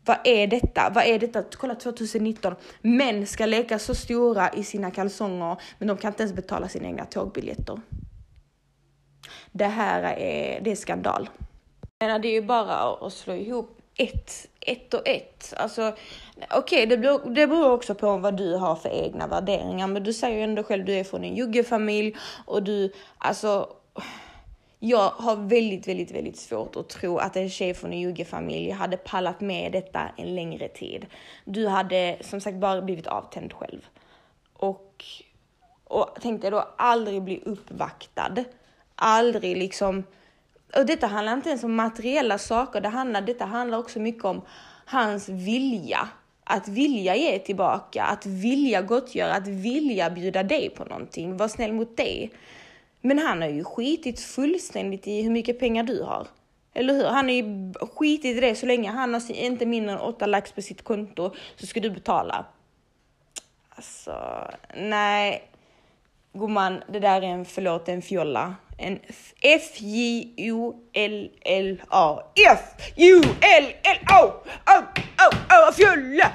Vad är detta? Vad är detta? Kolla 2019. Män ska leka så stora i sina kalsonger, men de kan inte ens betala sina egna tågbiljetter. Det här är, det är skandal. Jag det är ju bara att slå ihop ett, ett och ett. Alltså, okej, okay, det, beror, det beror också på vad du har för egna värderingar, men du säger ju ändå själv, du är från en juggefamilj och du, alltså, jag har väldigt, väldigt, väldigt svårt att tro att en tjej från en juggefamilj hade pallat med detta en längre tid. Du hade som sagt bara blivit avtänd själv. Och, och tänkte då aldrig bli uppvaktad aldrig liksom, och detta handlar inte ens om materiella saker, det handlar, detta handlar också mycket om hans vilja. Att vilja ge tillbaka, att vilja gottgöra, att vilja bjuda dig på någonting, Var snäll mot dig. Men han har ju skitit fullständigt i hur mycket pengar du har. Eller hur? Han har ju skitit i det så länge han har inte mindre än åtta lax på sitt konto så ska du betala. Alltså, nej. Gumman, det där är en, förlåt, en fjolla. En F-J-O-L-L-A. F-J-O-L-L-A! Oh, oh, oh, fjolla,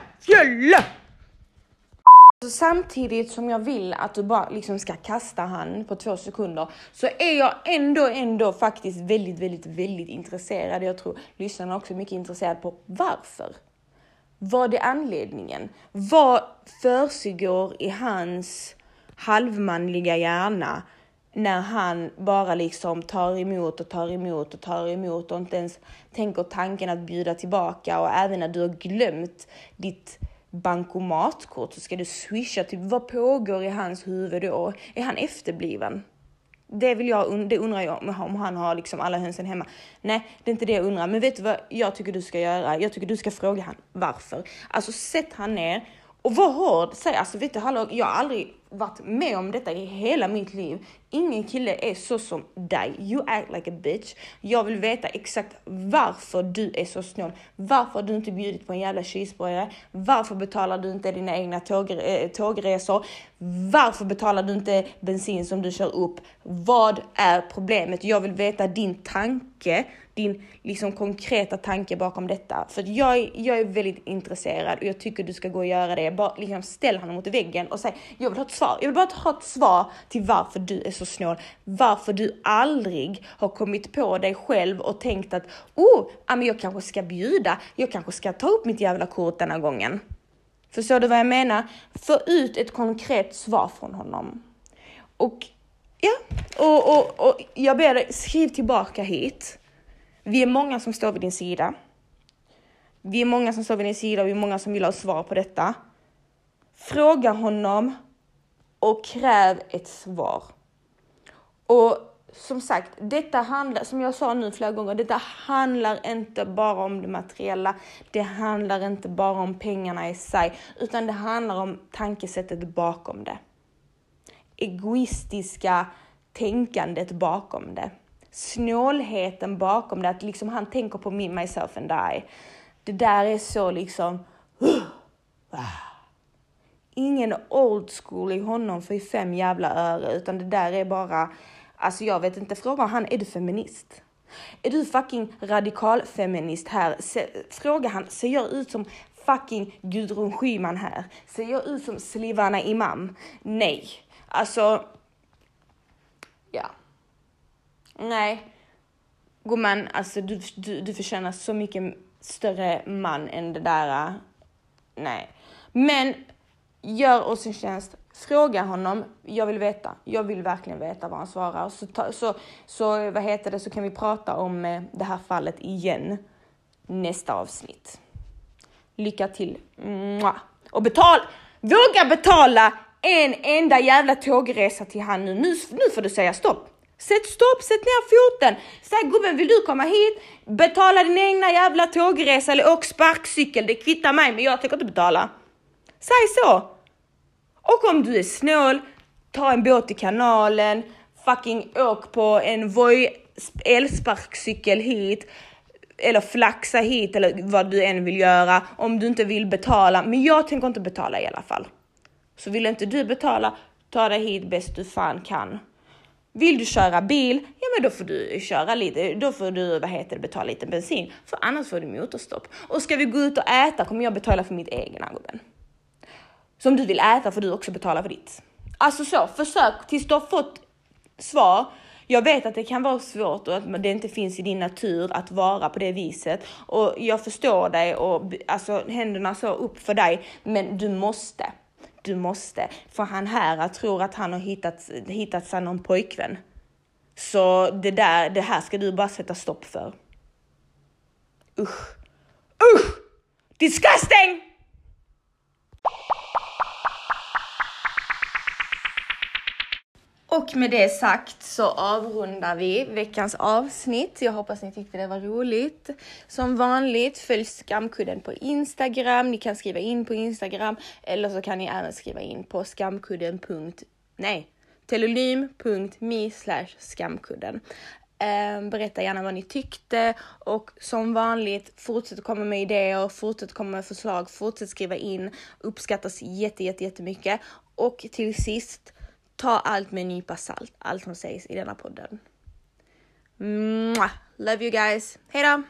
Så Samtidigt som jag vill att du bara liksom ska kasta han på två sekunder så är jag ändå, ändå faktiskt väldigt, väldigt, väldigt intresserad. Jag tror lyssnarna också är mycket intresserade på varför. Vad är anledningen? Vad försiggår i hans halvmanliga hjärna när han bara liksom tar emot och tar emot och tar emot och inte ens tänker tanken att bjuda tillbaka och även när du har glömt ditt bankomatkort så ska du swisha. Typ, vad pågår i hans huvud då? Är han efterbliven? Det vill jag, det undrar jag om han har liksom alla hönsen hemma. Nej, det är inte det jag undrar. Men vet du vad jag tycker du ska göra? Jag tycker du ska fråga han varför. Alltså sätt han ner och var hård, säg alltså vet du hallå, jag har aldrig varit med om detta i hela mitt liv. Ingen kille är så som dig. You act like a bitch. Jag vill veta exakt varför du är så snål. Varför du inte bjudit på en jävla cheeseburgare. Varför betalar du inte dina egna tåg, äh, eh, tågresor? Varför betalar du inte bensin som du kör upp? Vad är problemet? Jag vill veta din tanke din liksom konkreta tanke bakom detta. För jag, jag är väldigt intresserad och jag tycker du ska gå och göra det. Bara liksom ställ honom mot väggen och säg, jag vill ha ett svar. Jag vill bara ha ett svar till varför du är så snål. Varför du aldrig har kommit på dig själv och tänkt att, oh, jag kanske ska bjuda. Jag kanske ska ta upp mitt jävla kort denna gången. Förstår du vad jag menar? Få ut ett konkret svar från honom. Och ja, och, och, och jag ber dig, skriv tillbaka hit. Vi är många som står vid din sida. Vi är många som står vid din sida och vi är många som vill ha svar på detta. Fråga honom och kräv ett svar. Och som sagt, detta handlar, som jag sa nu flera gånger, detta handlar inte bara om det materiella. Det handlar inte bara om pengarna i sig, utan det handlar om tankesättet bakom det. Egoistiska tänkandet bakom det snålheten bakom det, att liksom han tänker på me, myself and I. Det där är så liksom... Ah. Ingen old school i honom för fem jävla öre, utan det där är bara... Alltså jag vet inte, fråga han, är du feminist? Är du fucking radikal feminist här? Se, fråga han, ser jag ut som fucking Gudrun Schyman här? Ser jag ut som Slivana Imam? Nej. Alltså, ja. Nej, gumman, alltså du, du, du förtjänar så mycket större man än det där. Nej, men gör oss en tjänst. Fråga honom. Jag vill veta. Jag vill verkligen veta vad han svarar. Så, ta, så, så vad heter det, så kan vi prata om eh, det här fallet igen nästa avsnitt. Lycka till! Och betal! Våga betala en enda jävla tågresa till han nu. Nu, nu får du säga stopp. Sätt stopp, sätt ner foten. Säg gubben vill du komma hit? Betala din egna jävla tågresa eller åk sparkcykel. Det kvittar mig men jag tänker inte betala. Säg så. Och om du är snål, ta en båt i kanalen, fucking åk på en Voi elsparkcykel hit eller flaxa hit eller vad du än vill göra om du inte vill betala. Men jag tänker inte betala i alla fall. Så vill inte du betala, ta dig hit bäst du fan kan. Vill du köra bil, ja men då får du köra lite, då får du vad heter det, betala lite bensin, för annars får du motorstopp. Och ska vi gå ut och äta kommer jag betala för mitt egna gubben. Så om du vill äta får du också betala för ditt. Alltså så, försök tills du har fått svar. Jag vet att det kan vara svårt och att det inte finns i din natur att vara på det viset och jag förstår dig och alltså händerna så upp för dig, men du måste du måste. För han här tror att han har hittat, hittat sig någon pojkvän. Så det där, det här ska du bara sätta stopp för. Usch. Usch! Disgusting! Och med det sagt så avrundar vi veckans avsnitt. Jag hoppas ni tyckte det var roligt. Som vanligt, följ Skamkudden på Instagram. Ni kan skriva in på Instagram eller så kan ni även skriva in på skamkudden. Nej, telonym.me skamkudden. Ehm, berätta gärna vad ni tyckte och som vanligt fortsätt komma med idéer, fortsätt komma med förslag, fortsätt skriva in. Uppskattas jätte, jätte, jättemycket. Och till sist Ta allt med en nypa salt, allt som sägs i denna podden. Mwah! Love you guys. Hej då!